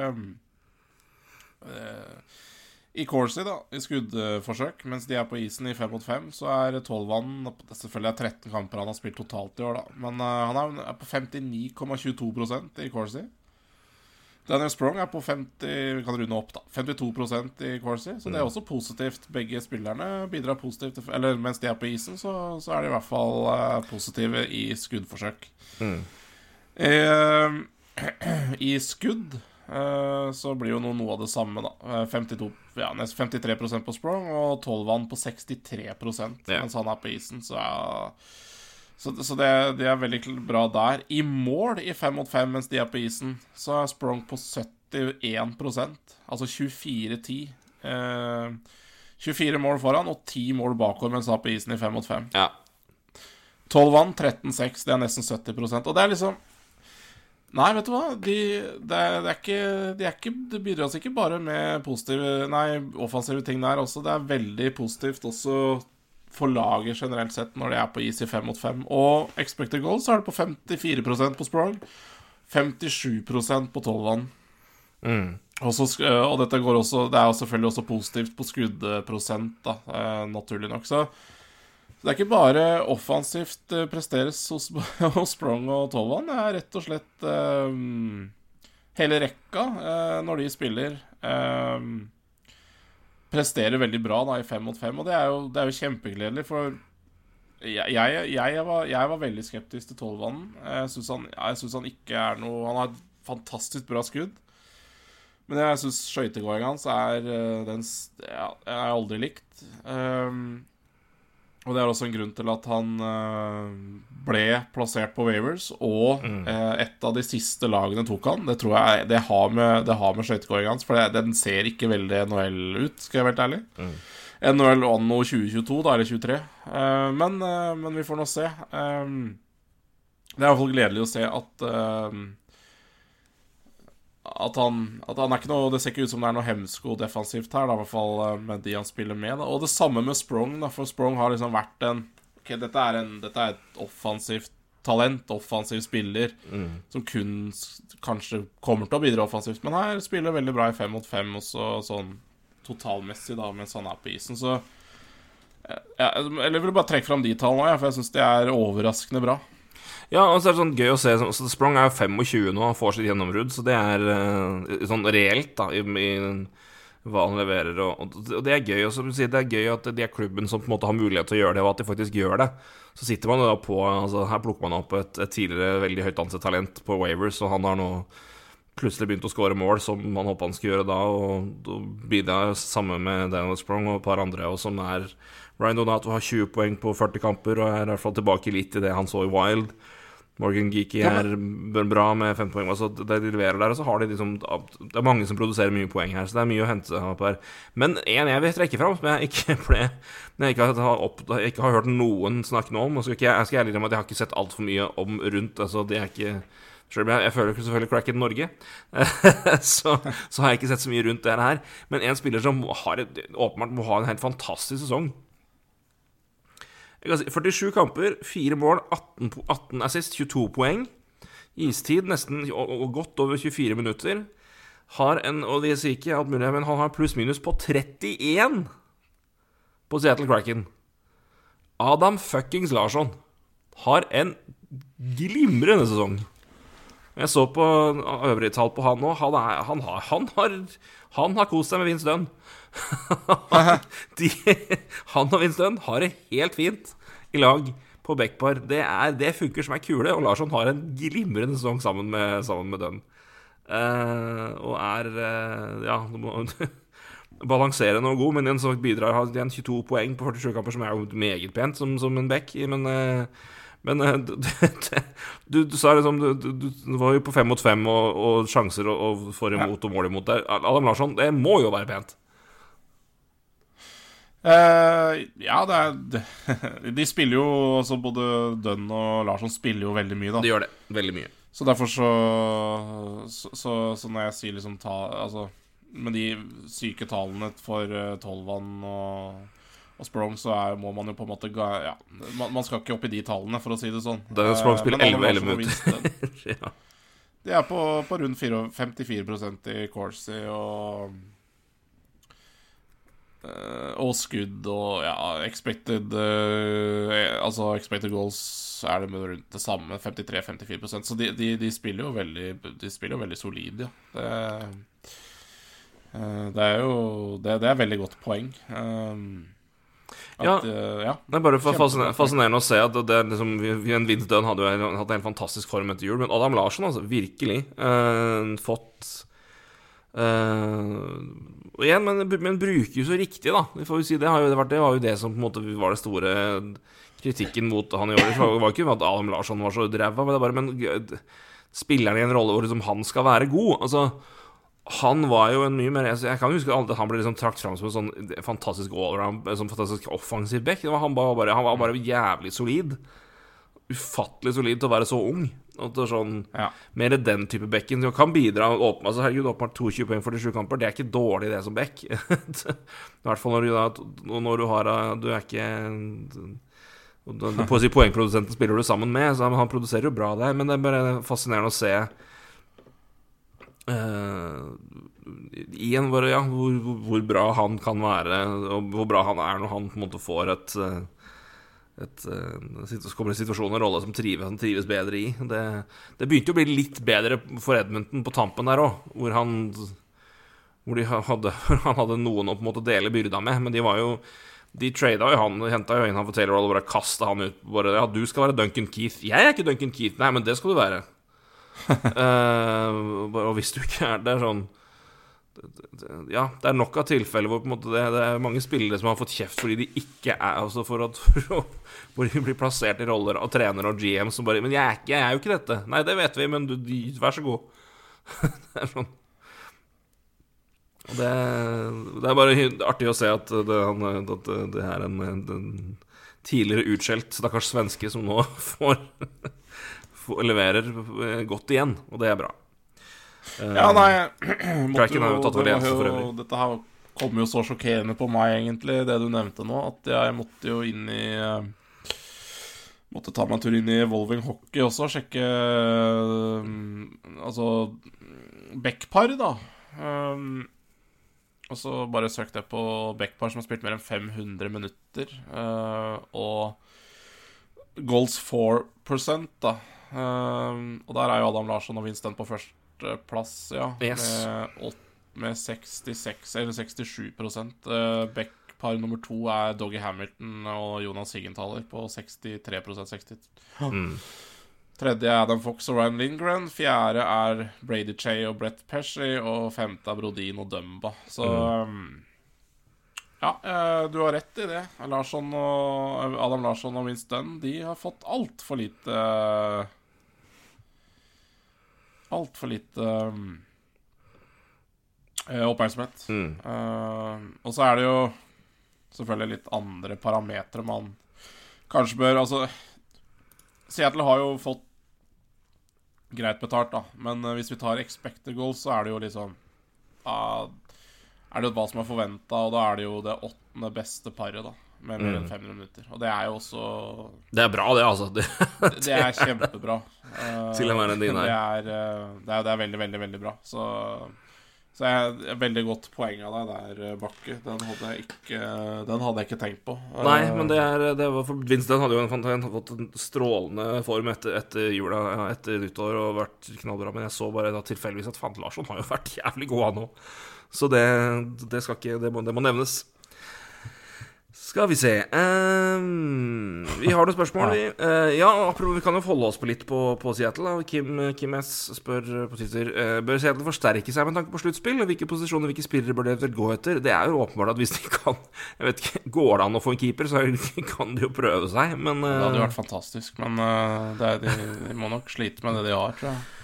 I Corsi, da, i skuddforsøk, mens de er på isen i fem mot fem, så er Tolvan Selvfølgelig er 13 kamper han har spilt totalt i år, da, men han er på 59,22% i Corsi. Daniel Sprong er på 50 Vi kan runde opp, da. 52% i Corsi, så det er også positivt. Begge spillerne bidrar positivt. Eller mens de er på isen, så, så er de i hvert fall eh, positive i skuddforsøk.
Mm.
Eh, I skudd eh, så blir jo noe, noe av det samme, da. Eh, 52, ja, 53% på Sprong og Tolvan på 63
Ja.
mens han er på isen, så ja så, så det, det er veldig bra der. I mål i fem mot fem mens de er på isen, så er Sprong på 71% altså 24-10. Eh, 24 mål foran og 10 mål bakover mens han er på isen i fem mot fem.
Ja.
12 vann, 13-6. Det er nesten 70% Og det er liksom Nei, vet du hva? De, det, er, det, er ikke, de er ikke, det bidrar ikke bare med positive Nei, offensive ting der også. Det er veldig positivt også for laget generelt sett når det er på is i fem mot fem. Og expected goals så er det på 54% på Sprong. 57% på Tolvan.
Mm.
Og, så, øh, og dette går også Det er jo selvfølgelig også positivt på skuddprosent, da, eh, naturlig nok. Så det er ikke bare offensivt eh, presteres hos, hos Sprong og Tolvan. Det er rett og slett eh, hele rekka, eh, når de spiller, eh, presterer veldig bra da i fem mot fem. Og det er jo, det er jo kjempegledelig, for jeg, jeg, jeg, var, jeg var veldig skeptisk til Tolvanen. Jeg syns han, han ikke er noe Han har et fantastisk bra skudd. Men jeg syns skøytegåinga hans er eh, den Jeg aldri likt. Um, og det er også en grunn til at han eh, ble plassert på Wavers, og eh, et av de siste lagene tok han. Det tror jeg det har med, det har med skøytegåinga hans, for det, den ser ikke veldig NHL ut, skal jeg være helt ærlig. NHL anno 2022, da, eller 23. Eh, men, men vi får nå se. Det er i hvert fall gledelig å se at at han, at han er ikke noe Det ser ikke ut som det er noe hemsko defensivt her, da, i hvert fall eh, med de han spiller med. Da. Og det samme med Sprong, da, for Sprong har liksom vært en Ok, dette er, en, dette er et offensivt talent, offensiv spiller, som kun kanskje kommer til å bidra offensivt, men her spiller veldig bra i fem mot fem, også sånn totalmessig, da, mens han er på isen, så eh, ja, Eller jeg vil bare trekke fram de tallene, for jeg syns de er overraskende bra.
Ja, og så er det sånn gøy å se så Sprong er jo 25 nå, han får sitt gjennombrudd, så det er eh, sånn reelt, da, i, i hva han leverer, og, og det er gøy. Og det er gøy at det er klubben som på en måte har mulighet til å gjøre det, og at de faktisk gjør det. Så sitter man da på altså Her plukker man opp et, et tidligere veldig høyt ansett talent på Wavers, og han har nå plutselig begynt å skåre mål som man håpa han skulle gjøre da, og da bidrar sammen med Daniel Sprong og et par andre, og som er Ryan Donato har 20 poeng på 40 kamper, og er i hvert fall tilbake litt i det han så i Wild. Morgan Geeky er bra med 15 poeng. Altså, det de leverer der, og så har de liksom Det er mange som produserer mye poeng her, så det er mye å hente opp her. Men en jeg vil trekke fram, som jeg ikke ble jeg ikke har, opp, jeg ikke har hørt noen snakke noe om Og skal ikke, jeg skal ærlig innrømme at jeg har ikke sett altfor mye om rundt. Altså, det er ikke selv om jeg, jeg føler selvfølgelig cracket Norge, så, så har jeg ikke sett så mye rundt det her. Men en spiller som har åpenbart må ha en helt fantastisk sesong. Jeg kan si 47 kamper, 4 mål, 18, 18 assist, 22 poeng. Istid nesten og, godt over 24 minutter. Har en, og det sier ikke alt mulig, men han har pluss-minus på 31 på Seattle Kraken. Adam fuckings Larsson har en glimrende sesong. Jeg så på øvrige tall på han nå. Han, er, han, har, han, har, han har kost seg med Vince Dunn. De, han og Vince Dunn har det helt fint i lag på backpar. Det, er, det funker som ei kule, og Larsson har en glimrende sesong sammen med, sammen med Dunn. Uh, og er uh, Ja, balanserende og god, men igjen så bidrar har igjen 22 poeng på 47 kamper, som er jo meget pent som, som en back. Men, uh, men du, du, du sa liksom du, du, du var jo på fem mot fem og, og sjanser og, og for imot og mål imot der. Adam Larsson, det må jo være pent.
Eh, ja, det er De spiller jo altså Både Dunn og Larsson spiller jo veldig mye, da.
De gjør det veldig mye.
Så derfor så Så, så, så når jeg sier liksom ta Altså med de syke tallene for uh, Tolvan og, og Sprong, så er, må man jo på en måte Ja, man, man, skal ikke opp i de tallene, for å si det sånn.
Da Sprong spiller
11
11 minutter.
ja. De er på, på rundt 54% i Corsi og eh, og skudd og ja, expected uh, Altså expected goals er det med rundt det samme, 53-54% Så de, de, de spiller jo veldig De spiller jo veldig solid, ja. Det, uh, det er jo det, det er veldig godt poeng. Um, at,
Ja.
eh, ja.
Det er bare fascinerende, fascinerende å se at det er liksom, vi- en Vince Dunn hadde jo hatt en helt fantastisk form etter jul, men Adam Larsen, altså, virkelig uh, fått Og igjen, men, men bruker jo så riktig, da. Vi får jo si det, har jo vært, det var jo det som på en måte var det store kritikken mot han i år. Var var ikke at Adam Larsson var så ræva, men bare Men g- spiller han i en rolle hvor liksom han skal være god? Altså han var jo en mye mer Jeg kan huske at han ble liksom trakt fram som en sånn fantastisk allround, sånn fantastisk offensiv back. Han, han var bare jævlig solid. Ufattelig solid til å være så ung. Og det er sånn
Ja.
Mer den type bekken. Du kan bidra åpen, altså, Herregud, åpenbart 22 poeng for 47 kamper. Det er ikke dårlig, det, som bekk. I hvert fall når du, da, når du har Du er ikke på å si Poengprodusenten spiller du sammen med, så han, produserer jo bra der. Men det er bare fascinerende å se Uh, Igjen bare, ja, hvor, hvor, bra han kan være, og hvor bra han er når han på en måte får et eh, et, eh, kommer en situasjon og rolle som trives, han trives bedre i. Det, det begynte å bli litt bedre for Edmonton på tampen der òg, hvor han Hvor de hadde, han hadde noen å på en måte dele byrda med, men de var jo de trada jo han, henta jo inn han for Taylor Roll og bare kasta han ut. Bare, ja, du skal være Duncan Keith. Jeg er ikke Duncan Keith. Nei, men det skal du være. uh, og hvis du ikke er det, sånn ja, det er nok av tilfeller hvor det, det er mange spillere som har fått kjeft fordi de ikke er altså for at, Hvor de blir plassert i roller av trenere og GM som bare 'Men jeg er, ikke, jeg er jo ikke dette.' Nei, det vet vi, men du, de, vær så god. det er sånn det, det er bare artig å se at det, at det er en, en tidligere utskjelt stakkars svenske som nå får, får leverer godt igjen, og det er bra. Eh,
Ja, nei
Draken har jo tatt over ledelsen for øvrig.
Dette her kom jo så sjokkerende på meg, egentlig, det du nevnte nå, at jeg måtte jo inn i eh, Måtte ta meg en tur inn i Evolving Hockey også, sjekke eh, Altså backpar, da. Um, og så bare søkte jeg på backpar som har spilt mer enn 500 minutter. Uh, og goals 4% da. Um, og der er jo Adam Larsson og Winston på førsteplass, ja.
Yes.
Med, åt- med 66 eller 67% uh, Backpar nummer to er Doggy Hamilton og Jonas Higgenthaler på 63% 60.
mm.
Tredje er Adam Fox og Ryan Lindgren. Fjerde er Brady Che og Brett Pesci. Og femte er Brodin og Dumba. Så mm. Ja, eh, du har rett i det. Larsson og, Adam Larsson og Vince Dunn De har fått altfor lite Altfor lite um, eh, oppmerksomhet.
Mm.
Uh, og så er det jo selvfølgelig litt andre parametere man kanskje bør Altså Seattle har jo fått greit betalt, da. Men eh, hvis vi tar expected goals, så er det jo liksom uh, Er det jo hva som er forventa, og da er det jo det åttende beste paret, da. Med mer enn 500 minutter. Og det er jo også
Det er bra, det, altså. Det,
Det er kjempebra. Eh,
Til å være din
det
her.
er, eh, det er, det er veldig, veldig, veldig bra. Så, så jeg, har veldig godt poeng av deg der, eh, Bakke. Den hadde jeg ikke, den hadde jeg ikke tenkt på.
Nei, men det er, det var for Winston hadde jo en, fått en strålende form etter, etter jula, etter nyttår, og vært knallbra. Men jeg så bare da tilfeldigvis at Fant Larsson har jo vært jævlig god, han òg. Så det, det skal ikke det må, det må nevnes. Skal vi se um, Vi har noen spørsmål, vi. Uh, ja, apropos, vi kan jo holde oss på litt på, på Seattle. Kim, Kim S spør på Twitter uh, Bør Seattle forsterke seg med tanke på sluttspill. Hvilke posisjoner hvilke spillere bør de gå etter? Det er jo åpenbart at hvis de kan Jeg vet ikke, Går det an å få en keeper, så kan de jo prøve seg, men
Det hadde jo
eh,
vært fantastisk, men eh, det de, de må nok slite med det de har, tror jeg.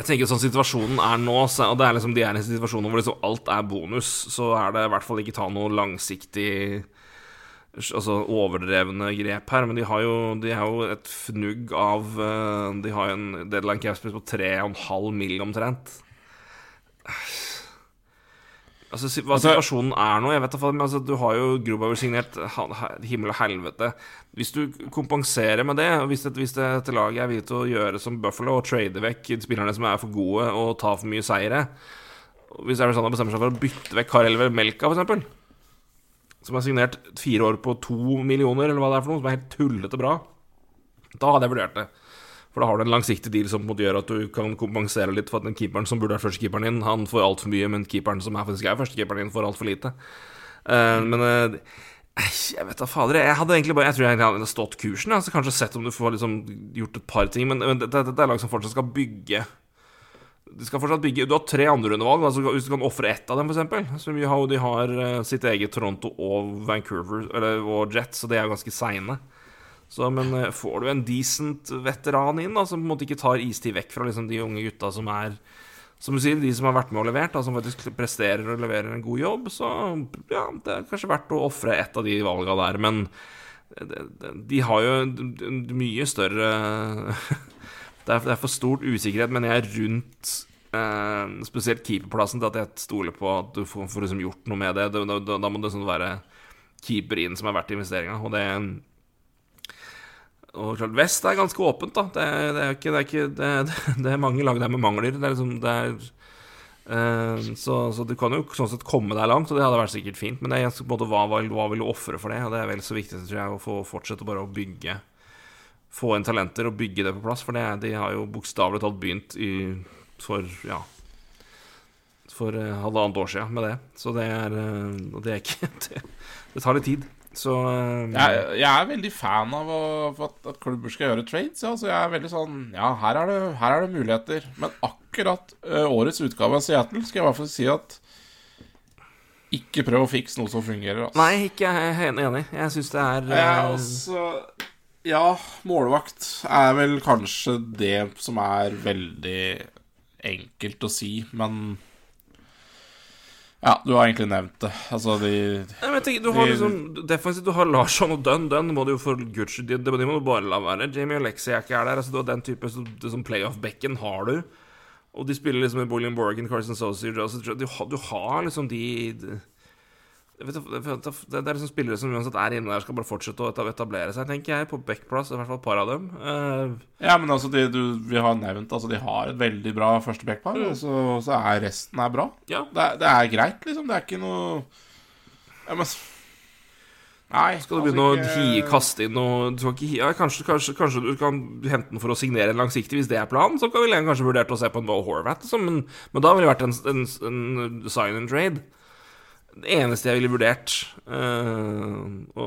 Jeg tenker sånn situasjonen er nå, så- og det er liksom de er i situasjoner hvor liksom alt er bonus, så er det i hvert fall ikke ta noe langsiktig Altså overdrevne grep her, men de har jo, de har jo et fnugg av eh, De har jo en deadline cap space på 3,5 mill. omtrent. Altså, hva
Altså-
situasjonen er nå Jeg vet da altså, Du har jo Grubauer signert himmel og helvete. Hvis du kompenserer med det, hvis, dette hvis til laget er villig til å gjøre som Buffalo og trade vekk spillerne som er for gode og ta for mye seire Hvis Arizona bestemmer seg for å bytte vekk Karel Melka, f.eks., som er signert fire år på to millioner, eller hva det er for noe, som er helt tullete bra, da hadde jeg vurdert det. For da har du en langsiktig deal som gjør at du kan kompensere litt for at den keeperen som burde vært førstekeeperen din, han får altfor mye, men keeperen som er faktisk er førstekeeperen din, får altfor lite. Uh, men eh, jeg vet da fader. Jeg hadde egentlig bare Jeg tror jeg hadde stått kursen. Altså kanskje sett om du får liksom gjort et par ting. Men, men dette, dette er lag som fortsatt skal bygge De skal fortsatt bygge Du har tre andrerundevalg. Altså hvis du kan ofre ett av dem, f.eks. Som jo de har eh, sitt eget Toronto og Vancouver Eller, og Jets, så de er jo ganske seine. Så, men eh, får du en decent veteran inn, da, som på en måte ikke tar istid vekk fra liksom, de unge gutta som er Som du sier, de som har vært med og levert, da, som faktisk presterer og leverer en god jobb, så ja, det er kanskje verdt å ofre et av de valga der, men de, har jo mye større det, er, er for stort usikkerhet, mener jeg, rundt eh, spesielt keeperplassen til at jeg stoler på at du får, får liksom gjort noe med det. Da, da, da må det sånn være keeper inn som er verdt investeringa, og det og klart, Vest er ganske åpent, da. Det, er- det er ikke, det, er ikke det, det, er mange lag der med mangler. Det er liksom det er, eh, så, så du kan jo sånn sett komme deg langt, og det hadde vært sikkert fint. Men det er på en måte, hva, hva, vil du ofre for det? Og det er vel så viktig tror jeg, å få fortsette bare å bygge Få inn talenter og bygge det på plass. For de har jo bokstavelig talt begynt i, for ja For eh, halvannet år siden med det. Så det er eh, det er ikke Det, det tar litt tid. Så eh,
Jeg, jeg er veldig fan av at, at klubber skal gjøre trades. Ja. Så jeg er veldig sånn Ja, her er det, her er det muligheter. Men akkurat uh, årets utgave av Seattle skal jeg i hvert fall si at ikke prøv å fikse noe som fungerer. Altså.
Nei, ikke jeg er enig. Jeg syns det er eh,
også Ja, målvakt er vel kanskje det som er veldig enkelt å si, men Ja, du har egentlig nevnt det. Altså, de
Nei, men tenker, Du har
de-
liksom defensivt Du har Larsson og Dunn. Dunn må du jo for guds skyld de, de må du bare la være. Jamie og Lexi er ikke er der. Altså, du har den type som, som playoff-bekken har du. Og de spiller liksom med Bullion Borgen, Carson Saucier altså, du, du har liksom de, de det, det, er liksom spillere som uansett er inne der, skal bare fortsette å etablere seg, tenker jeg. På backplass, i hvert fall et par av dem. Uh,
Ja, men altså, de, du, vi har nevnt Altså, de har et veldig bra første backpar, og så, så er resten er bra.
ja.
Det, det er greit, liksom. Det er ikke noe Ja, men Nei.
Skal du
altså
begynne
ikke-
å kaste inn noe ja, kanskje, kanskje, kanskje du kan hente den for å signere en langsiktig, hvis det er planen? Så kan vi kanskje vurdert å se på en Bo Horvath, liksom, men, men da ville det vært en, en, en sign and trade. Det eneste jeg ville vurdert uh, Å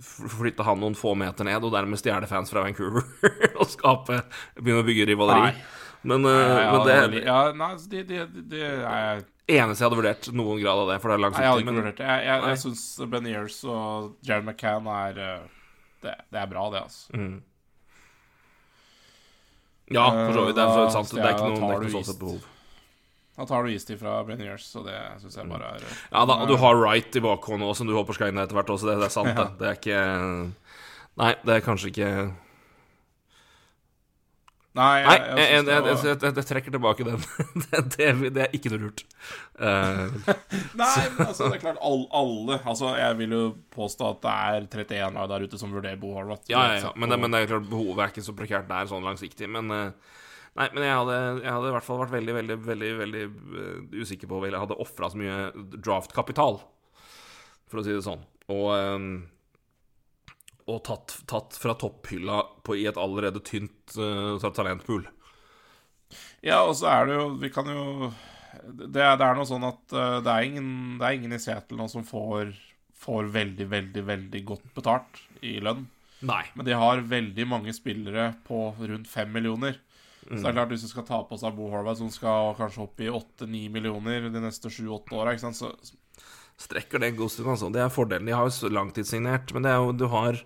flytte han noen få meter ned, og dermed stjele fans fra Vancouver og skape Begynne å bygge rivaleri.
Nei.
Men, eh,
Ja,
men det
ja, ja, nei, det, det de, de, de, er
eneste jeg hadde vurdert noen grad av det, for det er
Nei, jeg hadde ikke
Men
vurdert det. Jeg, jeg, jeg syns Ben Years og Jared McCann er eh, det, det er bra, det, altså.
mm. Ja, for så vidt. Det er sant. Det er ikke noe, det er ikke noe sånn sett behov.
Da tar du Easty fra Years, og det syns jeg bare er eh,
Ja da, og du har Wright i bakhånd òg, som du håper skal inn etter hvert også. Det, det er sant, det. Det er ikke Nei, det er kanskje ikke
Nei, jeg,
jeg,
jeg,
jeg, jeg, trekker tilbake den. det, det, det er ikke noe lurt. Uh,
Nei, men altså, det er klart all, alle Altså, jeg vil jo påstå at det er 31 lag der ute som vurderer Bo Horvath.
ja, ja, ja. Men, det, men det er klart, behovet er ikke så prekært der sånn langsiktig. Men eh, Nei, men jeg hadde, jeg hadde i hvert fall vært veldig, veldig, veldig veldig eh, usikker på om jeg hadde ofra så mye draftkapital, for å si det sånn. Og eh, og tatt, tatt fra topphylla på, i et allerede tynt uh, talentpool.
Ja, og så er det jo Vi kan jo Det, det er noe sånn at det, er ingen, det er ingen i Seattle nå som får får veldig, veldig, veldig godt betalt i lønn.
Nei.
Men de har veldig mange spillere på rundt fem millioner. Så det er klart hvis du skal ta på seg Bo Horvath, som skal kanskje opp i åtte-ni millioner de neste sju-åtte åra, ikke så
Strekker det en god stund, altså. Det er fordelen. De har jo langtidssignert, men det er jo Du har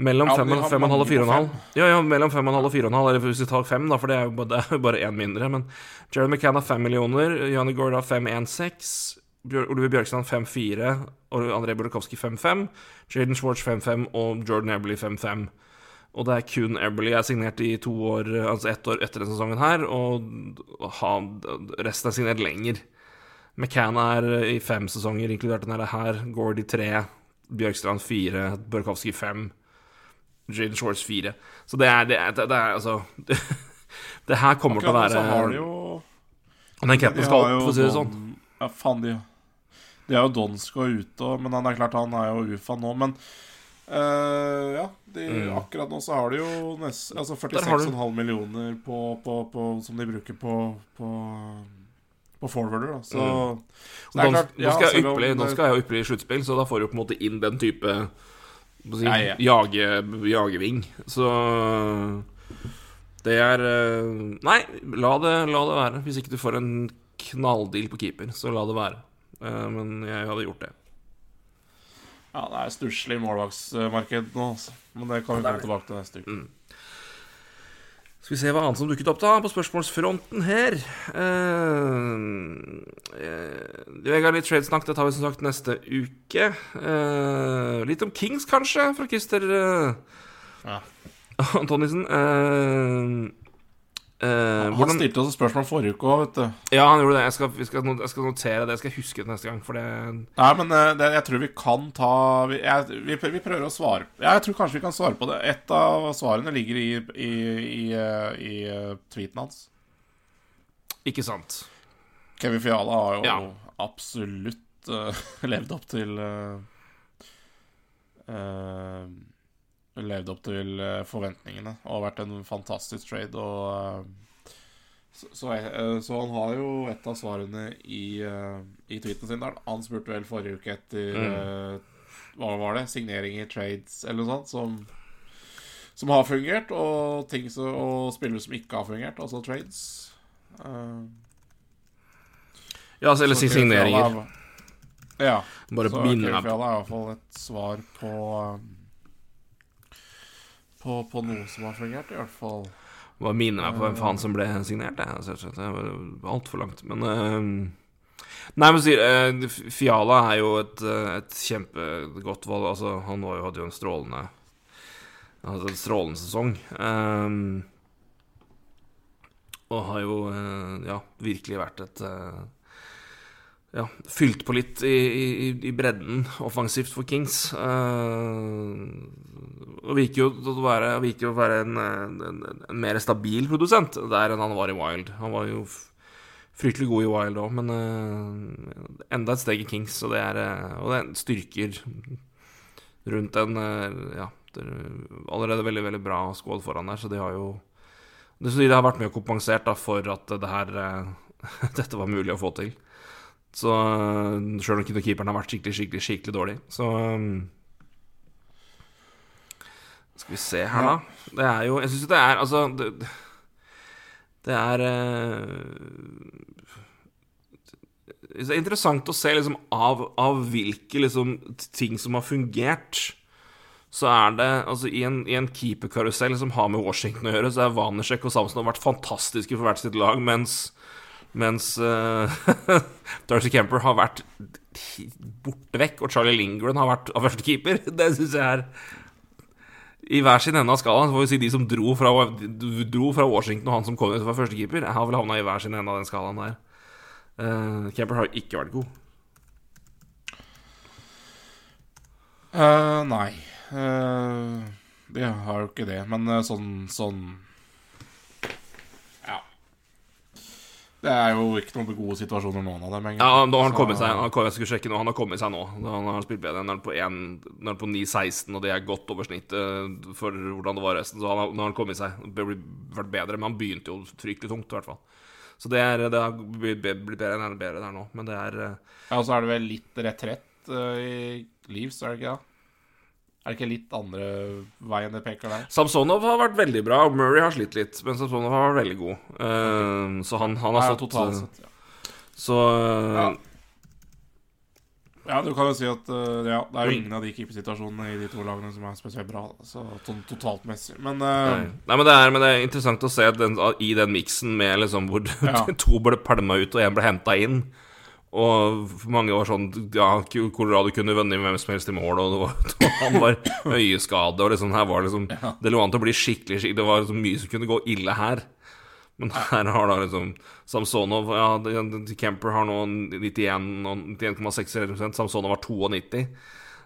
mellom
Ja,
fem
de
og
har
fem og en halv og
mange
fire og en
på
halv. Ja, ja, mellom 5,5 og en halv og fire og en halv, eller hvis vi tar 5, da, for det er jo bare- det er bare én mindre. Men Jared McCann har 5 millioner, Janne Gaard har 516, Oliver Bjørkstrand 5-4, og André Burakovsky 5-5, Jaden Schwartz 5-5 og Jordan Eberly 5-5. Og det er kun Eberly er signert i to år, altså ett år etter denne sesongen her, og han, resten er signert lenger. McCann er i fem sesonger, inkludert denne her. Gord i tre, Bjørkstrand fire, Børkowski fem, Jaden Shores fire. Så det er, det er, det er altså Det her kommer til å
så har de jo
Den capen skal opp, for å si det sånn.
Ja, faen, de De har jo Donsko ute men han er klart han er jo UFA nå. Men
Uh.
Akkurat nå så har de jo nest, altså
Der har du-
46,5 millioner på, på, på, som de bruker på, på, på forwarder. Da. Så
Mm.
det er klart, Nå
skal ja, Don
det-
skal jo ypperlig i sluttspill, så da får du på en måte inn den type si,
ja,
Ja, jage, jageving. Så det er eh, Nei, la det, la det være. Hvis ikke du får en knalldeal på keeper, så la det være. Eh, Men jeg hadde gjort det.
Ja, det er stusslig målvaktsmarked nå, altså. Men det kan vi komme tilbake til neste uke.
Skal vi se hva annet som dukket opp da på spørsmålsfronten her. Uh, Vegard, litt tradesnakk, det tar vi som sagt neste uke. Uh, litt om Kings, kanskje, fra Christer uh,
Ja.
Antonissen. Eh, eh,
Han
hvordan
stilte oss et spørsmål forrige uke òg, vet du.
Ja, han gjorde det. Jeg skal, vi skal, jeg skal notere det. Jeg skal huske det neste gang, for det
Nei, men eh, det, jeg tror vi kan ta vi, jeg, vi, vi prøver å svare ja, Jeg tror kanskje vi kan svare på det. Et av svarene ligger i, i, i, eh, i tweeten hans.
Ikke sant.
Kevin Fiala har jo
Ja.
absolutt uh, levd opp til uh, Levd opp til eh, forventningene og vært en fantastisk trade. Og eh, så, så, eh, så han har jo et av svarene i, i tweeten sin der. Han spurte vel forrige uke etter mm. Hva var det? Signering i trades eller noe sånt som, som har fungert, og, ting så, og spillere som ikke har fungert, altså trades. Uh,
Ja, altså, eller si signeringer.
Er- Ja.
Bare
så Fiala er i hvert fall et svar på um, på, på noe som har fungert, i hvert fall.
Bare minne meg på hvem faen som ble signert. Det, var altfor langt. Men eh, Nei, men sier eh, Fiala er jo et, eh, et kjempegodt valg. Altså, han var jo, hadde jo en strålende Altså en strålende sesong. Um, og har jo eh, ja, virkelig vært et eh, ja, fylt på litt i, i, i bredden offensivt for Kings. Eh, og virker jo å være, jo å være en, en, en mer stabil produsent der enn han var i Wild. Han var jo fryktelig god i Wild òg, men eh, enda et steg i Kings, og det er, eh, og det er styrker rundt en Ja, er allerede veldig, veldig bra squad foran der, så de har jo det, det har vært mye kompensert da, for at det her dette var mulig å få til. Så sjøl om ikke keeperen har vært skikkelig, skikkelig, skikkelig dårlig, så um, Skal vi se her, da. Det er jo Jeg syns jo det er Altså Det, det er eh, Det er interessant å se liksom av, av hvilke liksom ting som har fungert. Så er det altså I en, i en keeperkarusell som har med Washington å gjøre, så er Vanersek og Samson har vært fantastiske for hvert sitt lag, mens mens uh, Darcy Kemper har vært borte vekk, og Charlie Lindgren har vært av førstekeeper. Det syns jeg er I hver sin ende av skalaen. Får vi si de som dro fra, dro fra Washington, og han som kom ut fra førstekeeper, har vel havna i hver sin ende av den skalaen der. Uh, Kemper har ikke vært god.
Uh, nei. Uh, de har jo ikke det, men sånn sånn Ja. Det er jo ikke noen gode situasjoner, noen av dem. egentlig.
Ja, nå har han kommet seg Han har- Jeg skulle sjekke nå, han har kommet seg nå. Han har spilt bedre. Han på, 1 nå er han på 9-16, og det er godt over snittet for hvordan det var resten. Så han har, nå har han kommet seg. Det har vært bedre, men han begynte jo fryktelig tungt, i hvert fall. Så det, er, det har blitt be- blitt bedre enn bedre der nå, men det er eh,
Ja, og så er det vel litt retrett uh, i Leaves, er det ikke det? Er det ikke litt andre veien det peker der?
Samsonov har vært veldig bra, og Murray har slitt litt, men Samsonov har vært veldig god. Uh, så han, han har stått
totalt
uh,
sett, ja.
Så uh,
Ja. Ja, du kan jo si at uh, ja, det er jo ingen av de keepersituasjonene i de to lagene som er spesielt bra, så sånn totalt messig. Men
Nei. Nei, men det, er, men det er interessant å se den, i den miksen med liksom hvor to ble pælma ut og én ble henta inn. Og mange var sånn Ja, Colorado kunne vunnet hvem som helst i mål, og det var, han var øyeskade, og liksom her var liksom Det lå an til å bli skikkelig skikkelig Det var liksom mye som kunne gå ille her. Men her har da liksom Samsonov Ja, Camper har nå 91 og 91,6 Samsonov har 92.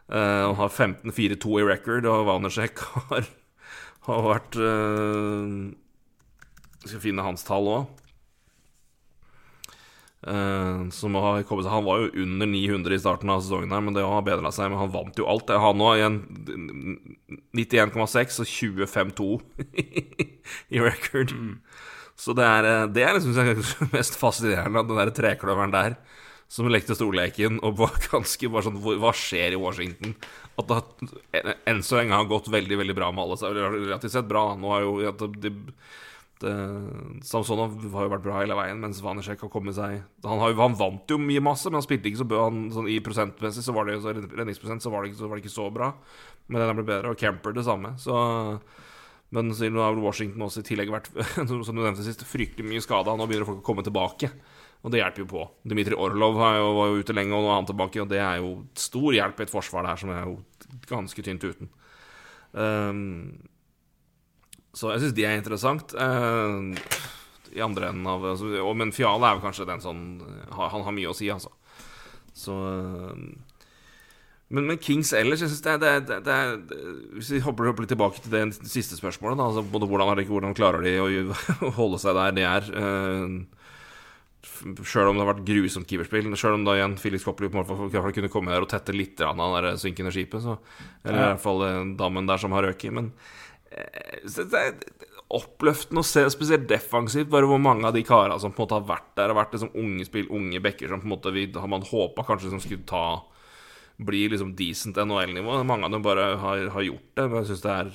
Uh, og har 15-4-2 i record, og Vanersek har, har vært uh, Skal finne hans tall òg. Som har kommet, han var jo under 900 i starten av sesongen, her men det har bedra seg. Men han vant jo alt. Han nå igjen 91,6 og 25-2 i record. Så det er, eh, det er liksom det mest fascinerende den der trekløveren der. Som lekte storleken og var ganske bare sånn Hva skjer i Washington? At det enn så lenge har gått veldig veldig bra med alle. Relativt sett bra. Nå har jo det, Samsonov har jo vært bra hele veien, mens Vanisek har kommet seg han, har han vant jo mye masse, men han spilte ikke så bra. Sånn, I prosentmessig så var det så redningsprosent så var det, så var det ikke så bra. Men den har blitt bedre, og Camper det samme. Så men siden har Washington også i tillegg vært som du nevnte sist, fryktelig mye skada. Nå begynner folk å komme tilbake, og det hjelper jo på. Dmitrij Orlov jo, var jo ute lenge, og nå er han tilbake, og det er jo stor hjelp i et forsvar der som er jo ganske tynt uten. Um, så jeg syns de er interessant. Uh, I andre enden av altså, Men Fiala er jo kanskje den sånn Han har mye å si, altså. Så uh, men, men Kings ellers, jeg synes det, er- det, er- det, er- Hvis vi hopper, litt tilbake til det siste spørsmålet, da, altså både hvordan, hvordan klarer de å, holde seg der de er uh, Sjøl om det har vært grusomt keeperspill, sjøl om da igjen Felix Copley på en måte i hvert fall kunne komme der og tette litt av det synkende skipet, så, eller i hvert fall damen dammen der som har røket. Men eh, så det oppløftende å se, spesielt defensivt, bare hvor mange av de karene som på en måte har vært der, har vært liksom unge spill, unge bekker som på en måte vi, har man håpa kanskje som skulle ta bli liksom decent NHL-nivå. Mange av dem bare har, har gjort det. Men jeg synes det er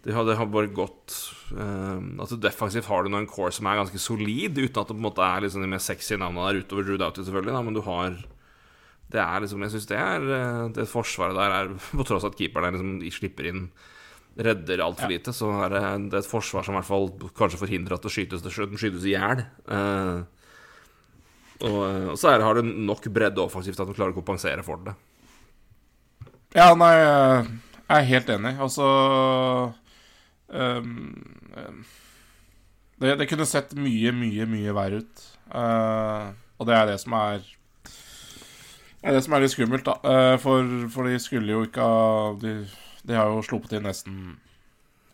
Det har, det har bare gått uh, Altså Defensivt har du nå en core som er ganske solid, uten at det på en måte er liksom de mer sexy navnene der utover Drew Doughty, selvfølgelig. Da, men du har Det er liksom Jeg syns det er eh, Det forsvaret der er På tross av at keeperen er liksom, slipper inn redder altfor lite, så er det, det er et forsvar som i hvert fall kanskje forhindrer at det skytes, det skytes i hjel. Uh, og, og så er, har du nok bredde offensivt at de klarer å kompensere for det.
Ja, nei, jeg er helt enig. Altså ehm, det, det kunne sett mye, mye, mye verre ut. Uh, og det er det som er Det er det som er litt skummelt, da. Uh, for, for de skulle jo ikke ha de, de har jo sluppet inn nesten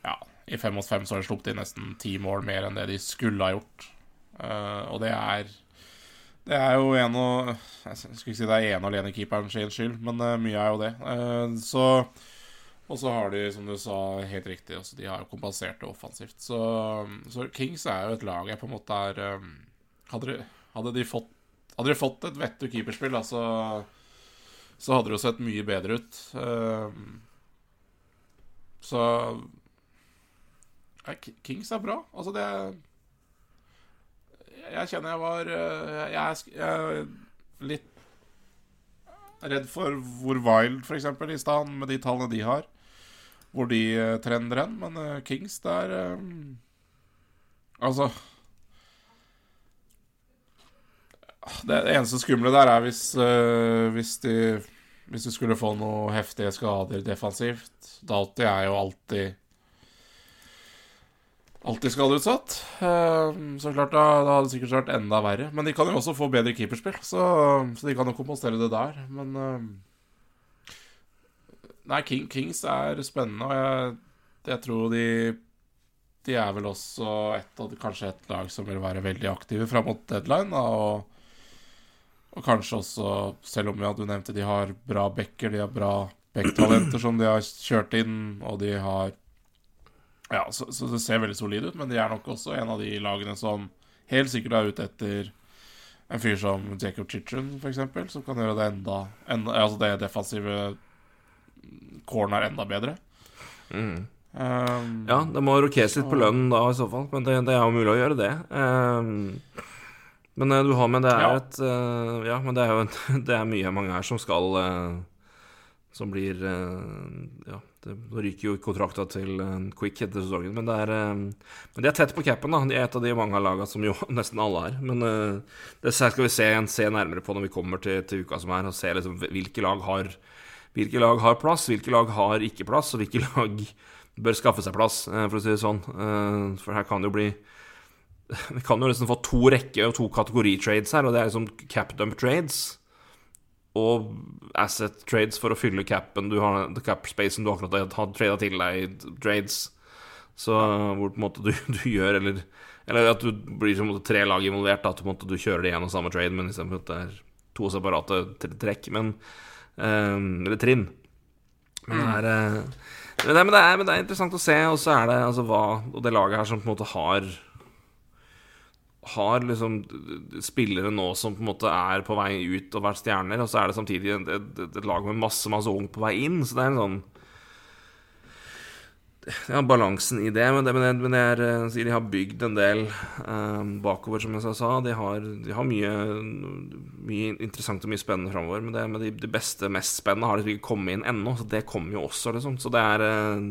Ja, i fem mot fem så har de sluppet inn nesten ti mål mer enn det de skulle ha gjort. Uh, og det er det er jo en og Jeg skulle ikke si det er ene og alene keeperen sin skyld, men uh, mye er jo det. Uh, så Og så har de, som du sa, helt riktig, også, de har jo kompensert det offensivt. Så, så Kings er jo et lag jeg på en måte er um, Hadde de, hadde de fått Hadde de fått et vettug keeperspill, da, så, så hadde det jo sett mye bedre ut. Eh, så Kings er bra. Altså, det jeg kjenner jeg var øh, Jeg er, litt redd for hvor Wild, for eksempel, i stand med de tallene de har. Hvor de øh, trender hen. Men øh, Kings, det er Altså Det eneste skumle der er hvis, hvis de Hvis du skulle få noe heftige skader defensivt. Doughty er jo alltid Alltid skadeutsatt. Eh, Så klart da, da hadde det sikkert vært enda verre. Men de kan jo også få bedre keeperspill, så, så de kan jo kompensere det der. Men eh, Nei, King, Kings er spennende, og jeg, jeg tror de De er vel også et av kanskje et lag som vil være veldig aktive fram mot deadline. Da, og, og kanskje også, selv om ja, du nevnte de har bra backer, de har bra backtalenter som de har kjørt inn, og de har ja, så, så det ser veldig solid ut, men de er nok også en av de lagene som helt sikkert er ute etter en fyr som Jacob Chichen, eksempel, som kan gjøre det enda, enda Altså det defensive corner enda bedre.
Mm.
Um,
Ja, det må rokeres litt på lønnen da, i så fall. Men det, det er jo mulig å gjøre det. Ehm, men eh, du har med det er
Ja.
et eh, Ja, men det er jo en, det er mye mange her som skal eh, Som blir Ja, det ryker jo kontrakta til Quick etter sesongen, men det er Men de er tett på capen, da. De er et av de mange av lagene som jo nesten alle er. Men det skal vi se, se nærmere på når vi kommer til, til uka som er, og se liksom hvilke lag har hvilke lag har plass, hvilke lag har ikke plass, og hvilke lag bør skaffe seg plass, for å si det sånn. For her kan det jo bli Vi kan jo liksom få to rekke og to kategoritrades her, og det er liksom cap dump trades og asset trades for å fylle capen du har, cap spacen du akkurat har trada til deg, trades. Så hvor på en måte du, du gjør Eller, eller at du blir måte tre lag involvert, at du, måte, du kjører det gjennom samme trade, men istedenfor at det er to separate trekk. Men eh, Eller trinn. Men det er eh, men det, men, det er, men det er interessant å se, og så er det altså hva Og det laget her som på en måte har Har liksom spillere nå som på en måte er på vei ut og vært stjerner, og så er det samtidig et, et, et lag med masse masse ung på vei inn. Så det er en sånn Ja, balansen i det. Men, det, men, det, men det er, eh, de har bygd en del eh, bakover, som jeg sa. De har, de har mye, mye interessant og mye spennende framover. Men, det, men de, de beste, mest spennende har de ikke kommet inn ennå, så det kommer jo også, liksom. Så det er eh,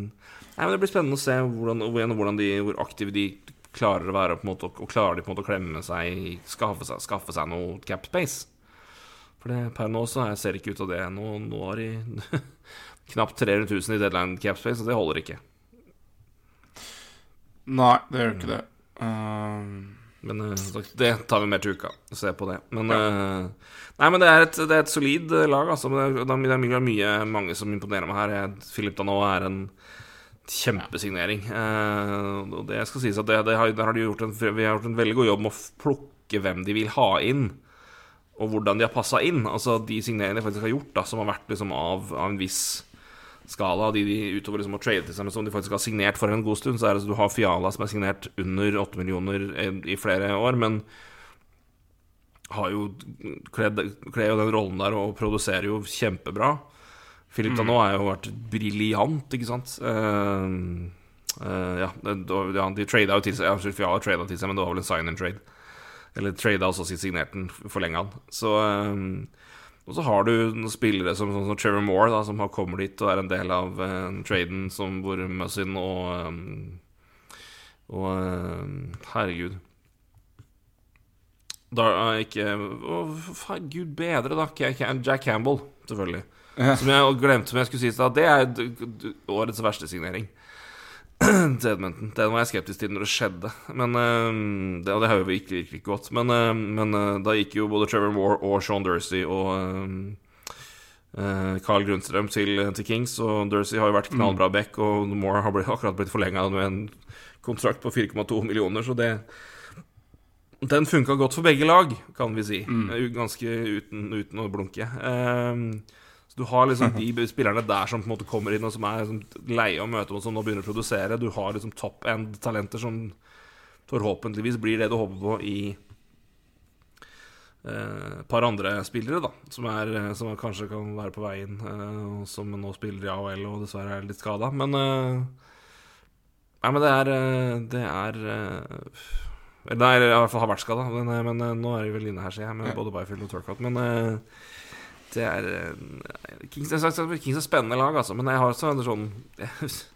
Nei, men Det blir spennende å se hvordan, hvordan de, hvor aktive de klarer være, måte, klarer de på en måte å klemme seg skaffe seg, skaffe seg noe cap space. For det, per nå så jeg ser det ikke ut av det. Nå, nå har de knapt 300 000 i deadline cap space, og det holder ikke.
Nei, det gjør ikke det. Um,
Men eh, det tar vi mer til uka. Se på det. Men eh, Nei, men det er et, det er et solid eh, lag, altså. Det er, det er mye, mange som imponerer meg her. Philip Danot er en kjempesignering. Eh, og det skal sies at det, det har, har de en, vi har gjort en veldig god jobb med å plukke hvem de vil ha inn. Og hvordan de har passa inn. Altså de signeringene de faktisk har gjort, da, som har vært liksom av, av en viss skala. De de utover liksom å trade til seg, men som de faktisk har signert for en god stund. Så er det så du har Fiala som er signert under 8 millioner i flere år, men har jo kler jo den rollen der og produserer jo kjempebra. Philip Danot har jo vært briljant, ikke sant. Uh, uh, ja, de trada jo til seg Ja, trada til seg, men det var vel en sign and trade. Eller trada også signert den, forlenga den. Så eh, Og så har du noen spillere som, som, som Trevor Moore, da, som har kommet dit og er en del av uh, traden som hvor Muzzin og um, Og uh, herregud da uh, ikke Å, faen, gud bedre, da. Jack Campbell, selvfølgelig. Som jeg glemte som jeg skulle si i stad. Det er årets verste signering. til Edmonton. Den var jeg skeptisk til når det skjedde. Men eh, det, Og det har jo virkelig, virkelig ikke gått. Men, eh, men eh, da gikk jo både Trevor Moore og Sean Dursey og eh, eh, Carl Grundstrøm til, til Kings. Og Dursey har jo vært knallbra back, og Moore har blitt, akkurat blitt forlenga med en kontrakt på 4,2 millioner, så det den funka godt for begge lag, kan vi si. Mm. Ganske uten, uten å blunke. Ehm, så du har liksom de spillerne der som på en måte kommer inn, og som er liksom leie å møte, og som nå begynner å produsere. Du har liksom top end-talenter som forhåpentligvis blir det du håper på i eh, et par andre spillere, da, som, er, eh, som er, kanskje kan være på vei inn, eh, og som nå spiller i AHL og dessverre er litt skada. Men eh, Nei, men det er eh, Det er eh, eller Nei, i hvert fall har vært skada, men, eh, men eh, nå er de vel inne her, ser jeg, med både Byfield og Turcout. Men eh, det er eh, Kings, er spennende lag, altså, men jeg har også en sånn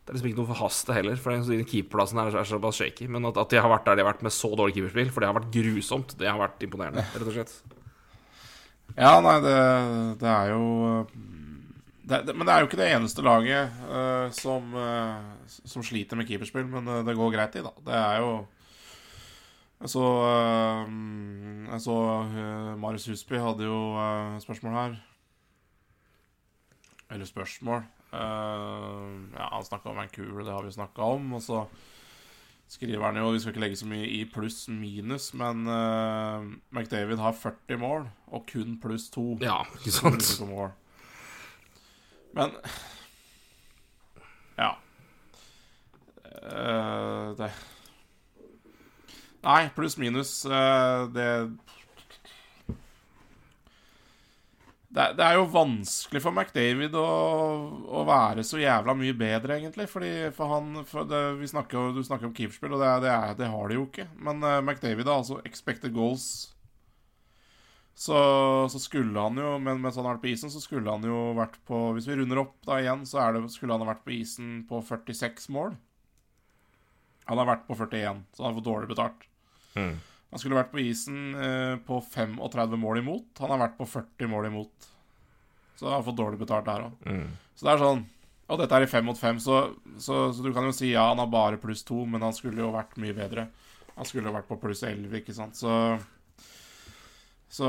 Det er liksom ikke noe for hast, heller, for den keeperplassen her er såpass shaky. Men at, at de har vært der de har vært med så dårlig keeperspill, for det har vært grusomt, det har vært imponerende, rett og slett.
Ja, nei, det, det er jo det, det, Men det er jo ikke det eneste laget uh, som, uh, som sliter med keeperspill, men det, det går greit i, da. Det er jo så, uh, så uh, Marius Husby hadde jo uh, spørsmål her. Eller spørsmål. Ja, han snakka om Vancouver, det har vi snakka om. Og så skriver han jo Vi skal ikke legge så mye i pluss-minus, men McDavid har 40 mål, og kun pluss 2
Ja, ikke sant?
Men Ja. Det Nei, pluss-minus. Eh, det det er, jo vanskelig for McDavid å, å, være så jævla mye bedre, egentlig. Fordi for han for det, vi snakker, Du snakker om keeperspill, og det, det, er, det, har de jo ikke. Men uh, McDavid har altså expected goals. Så, så, skulle han jo men mens han har vært på isen, så skulle han jo vært på Hvis vi runder opp da igjen, så det, skulle han ha vært på isen på 46 mål. Han har vært på 41, så han har fått dårlig betalt.
Mm.
Han skulle vært på isen eh, på 35 mål imot. Han har vært på 40 mål imot. Så han har fått dårlig betalt der òg.
Mm.
Så det er sånn Og dette er i fem mot fem, så, så, så du kan jo si ja, han har bare pluss to, men han skulle jo vært mye bedre. Han skulle jo vært på pluss 11, ikke sant. Så Så,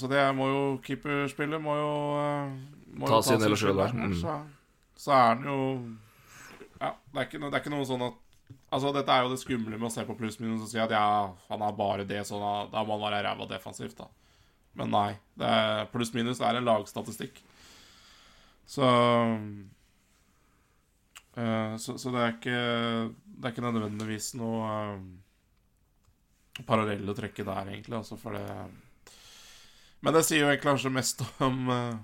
så det må jo Keeperspillet må jo eh, må
Ta
jo
sin del sjøl
der.
Mm.
Så, så er han jo Ja, det er, ikke, det er ikke noe sånn at Altså, Dette er jo det skumle med å se på pluss-minus og si at ja, han er bare det, så da, må han være ræva defensivt, da. Men nei. Pluss-minus er en lagstatistikk. Så eh, så, så det er ikke Det er ikke nødvendigvis noe uh, parallell å trekke der, egentlig, altså, for det Men det sier jo egentlig kanskje mest om eh,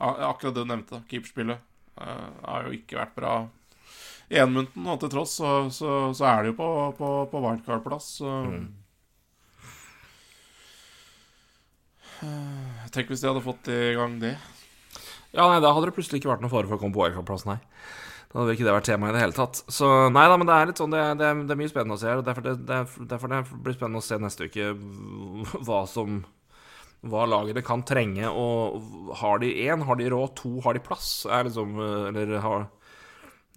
akkurat det du nevnte, keeperspillet. Uh, har jo ikke vært bra i Edmonton, og til tross så, så, så er det jo på, på, på wildcard-plass.
Mm.
Eh, Tenk hvis de hadde fått i gang det.
Ja, nei, da hadde det plutselig ikke vært noe fare for å komme på wildcard-plass, nei. Da hadde ikke det vært tema i det hele tatt. Så nei da, men det er litt sånn Det er, det er, det er mye spennende å se her. Og derfor det, er, derfor det blir spennende å se neste uke hva som Hva lagene kan trenge. Og har de én, har de råd? To, har de plass? Er liksom Eller har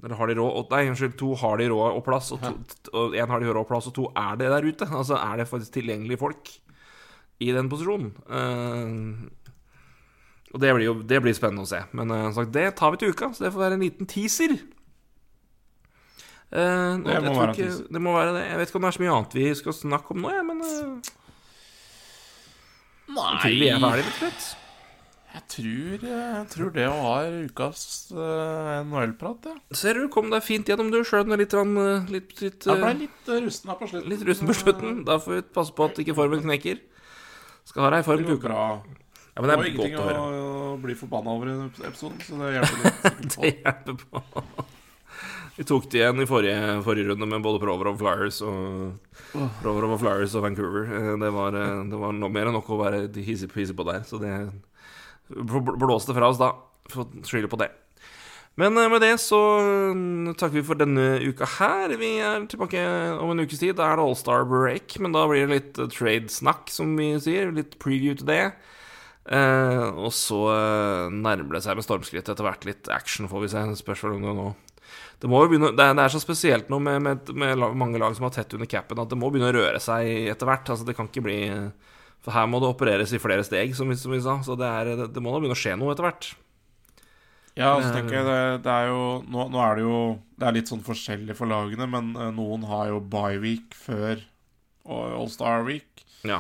eller har de råd og- Nei, unnskyld. To har de råd og plass, og én har de råd og plass, og to er det der ute. Altså er det faktisk tilgjengelige folk i den posisjonen. Uh, og det blir jo det blir spennende å se. Men uh, sagt, det tar vi til uka, så det får være en liten teaser. Uh,
Det må være en teaser.
Det må være det. Jeg vet ikke om det er så mye annet vi skal snakke om nå, jeg, men til vi er ferdige, rett og slett.
Jeg tror, jeg tror det var ukas uh, NHL-prat, ja.
Ser du, kom deg fint gjennom, du. Sjøl med litt, er litt, eh, litt, litt,
Jeg ble
eh,
litt rusten på slutten.
litt rusten på slutten. Da får vi passe på at ikke formen knekker. Skal ha deg i form til uka. Ja, men
Det
det
var
er
ingenting
godt å
å, bli forbanna over i episoden, så det hjelper litt.
Det hjelper på. Vi tok det igjen i forrige, forrige runde med både Provorov Flyers og Provorov og Flyers og Vancouver. Eh, Det var, eh, det var mer enn nok å være hissig hissig på der, så det blåste fra oss da. Får skylde på det. Men eh, med det så mm, takker vi for denne uka her. Vi er tilbake om en ukes tid. Da er det Allstar break, men da blir det litt eh, trade-snakk, som vi sier. Litt preview til det. Eh, og så eh, nærmer det seg med stormskritt etter hvert. Litt action, får vi se. Spørsmål om det nå det, begynne, det, er, det er så spesielt nå med, med, med mange lag som har tett under capen, at det må begynne å røre seg etter hvert. Altså, det kan ikke bli For her må det opereres i flere steg, som vi, som vi sa. Så det, er, det, det må da begynne å skje noe etter hvert.
Ja, så tenker jeg det, det er jo nå, nå er det jo Det er litt sånn forskjellig for lagene, men eh, noen har jo bye-week før og All-Star Week.
Ja.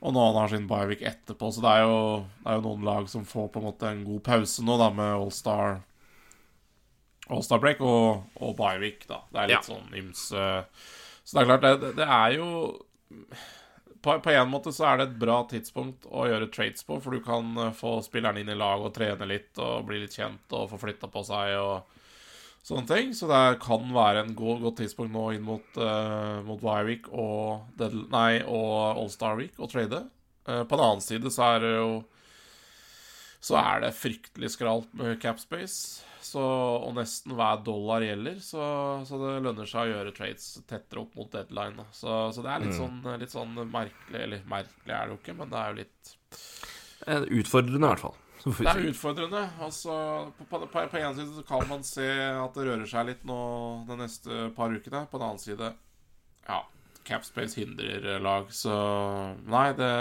Og noen har sin bye-week etterpå, så det er, jo, det er jo noen lag som får på en måte en god pause nå, da, med All-Star All-Star break og, og bye-week, da. Det er litt
Ja.
sånn ymse Så det er klart, det, det er jo på, på en måte så er det et bra tidspunkt å gjøre trades på, for du kan eh, få spilleren inn i lag og trene litt og bli litt kjent og få flytta på seg og sånne ting. Så det kan være en god, godt tidspunkt nå inn mot, uh, mot Y-Week og, og All-Star Week å trade. Uh, på den annen side så er det jo Så er det fryktelig skralt med capspace. Så, og nesten hver dollar gjelder, så, så det lønner seg å gjøre trades tettere opp mot deadline. Så, så det er litt, sånn, litt sånn merkelig Eller merkelig er det jo ikke, men det er jo litt
Eh, Utfordrende, i hvert fall.
Det er utfordrende. Altså, på, på, på, på en side så kan man se at det rører seg litt nå de neste par ukene. På den annen side Ja, Capspace hindrer lag, så Nei, det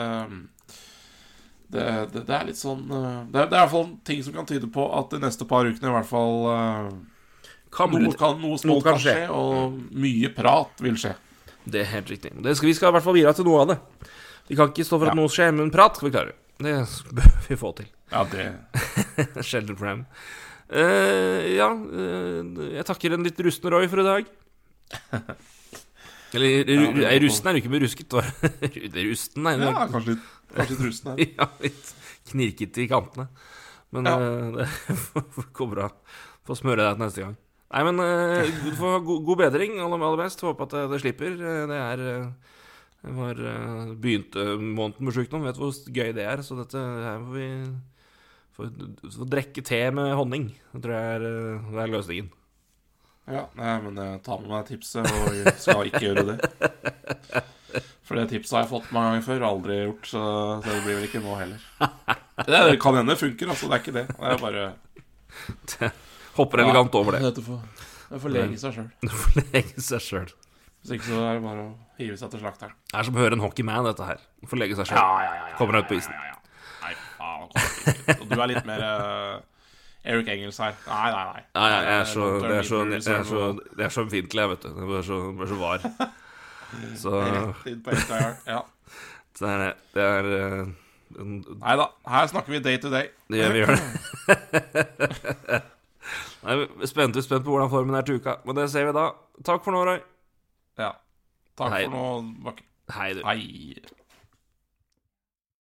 det, det, det er litt sånn eh, Det er, i hvert fall ting som kan tyde på at de neste par ukene i hvert fall eh,
Kan
noe, kan, noe smått
kan
skje, og mye prat vil skje.
Det er helt riktig. Det skal, vi skal i hvert fall bidra til noe av det. Vi kan ikke stå for at
Ja.
noe skjer, men prat skal vi klare. Det bør vi få til.
Ja, det
Sjelden problem. Uh, ja, uh, jeg takker en litt rusten Roy for i dag. Eller
Ja,
rusten er jo ikke berusket, rusket. var det Rusten, nei.
Ja, kanskje litt, kanskje litt rusten her.
Ja, litt knirkete i kantene. Men
Ja.
eh, det går bra. Får smøre deg til neste gang. Nei, men eh, du får ha god, god bedring, aller, aller best. Håper at det, det slipper. Eh, Det er jeg var eh, begynte måneden med sjukdom. Vet hvor gøy det er. Så dette her får vi får, får drikke te med honning. Det tror jeg er, eh, det er løsningen.
Ja, nei, men jeg tar med meg tipset og jeg skal ikke gjøre det. For det tipset har jeg fått mange ganger før og aldri gjort, så det blir vel ikke nå heller. Det kan hende det funker, altså. Det er ikke det. Det er bare
Hopper elegant over det.
Det får lege seg sjøl.
Det får lege seg sjøl.
Hvis ikke så er det bare å hive seg til slakteren.
Det er som å høre en hockeyman, dette her. Får lege seg sjøl.
ja, ja.
ja, Kommer deg ut på isen.
Ja, ja, ja. Nei, faen. kommer du er litt mer eh, Eric Engels her. Nei, nei, nei.
Ja, ja, jeg er så, det, er så, det, er så, det er så ømfintlig, jeg, vet du. Det er så, så var. Så
Rett inn på SDR. Ja.
det er, det er uh, en-
Nei da, her snakker vi day to day.
Det gjør vi gjør det. Nei, spent, spent på hvordan formen er til uka, men det ser vi da. Takk for nå, Roy.
Ja. Takk
Hei.
for nå, Bakke.
Hei, du.
Hei.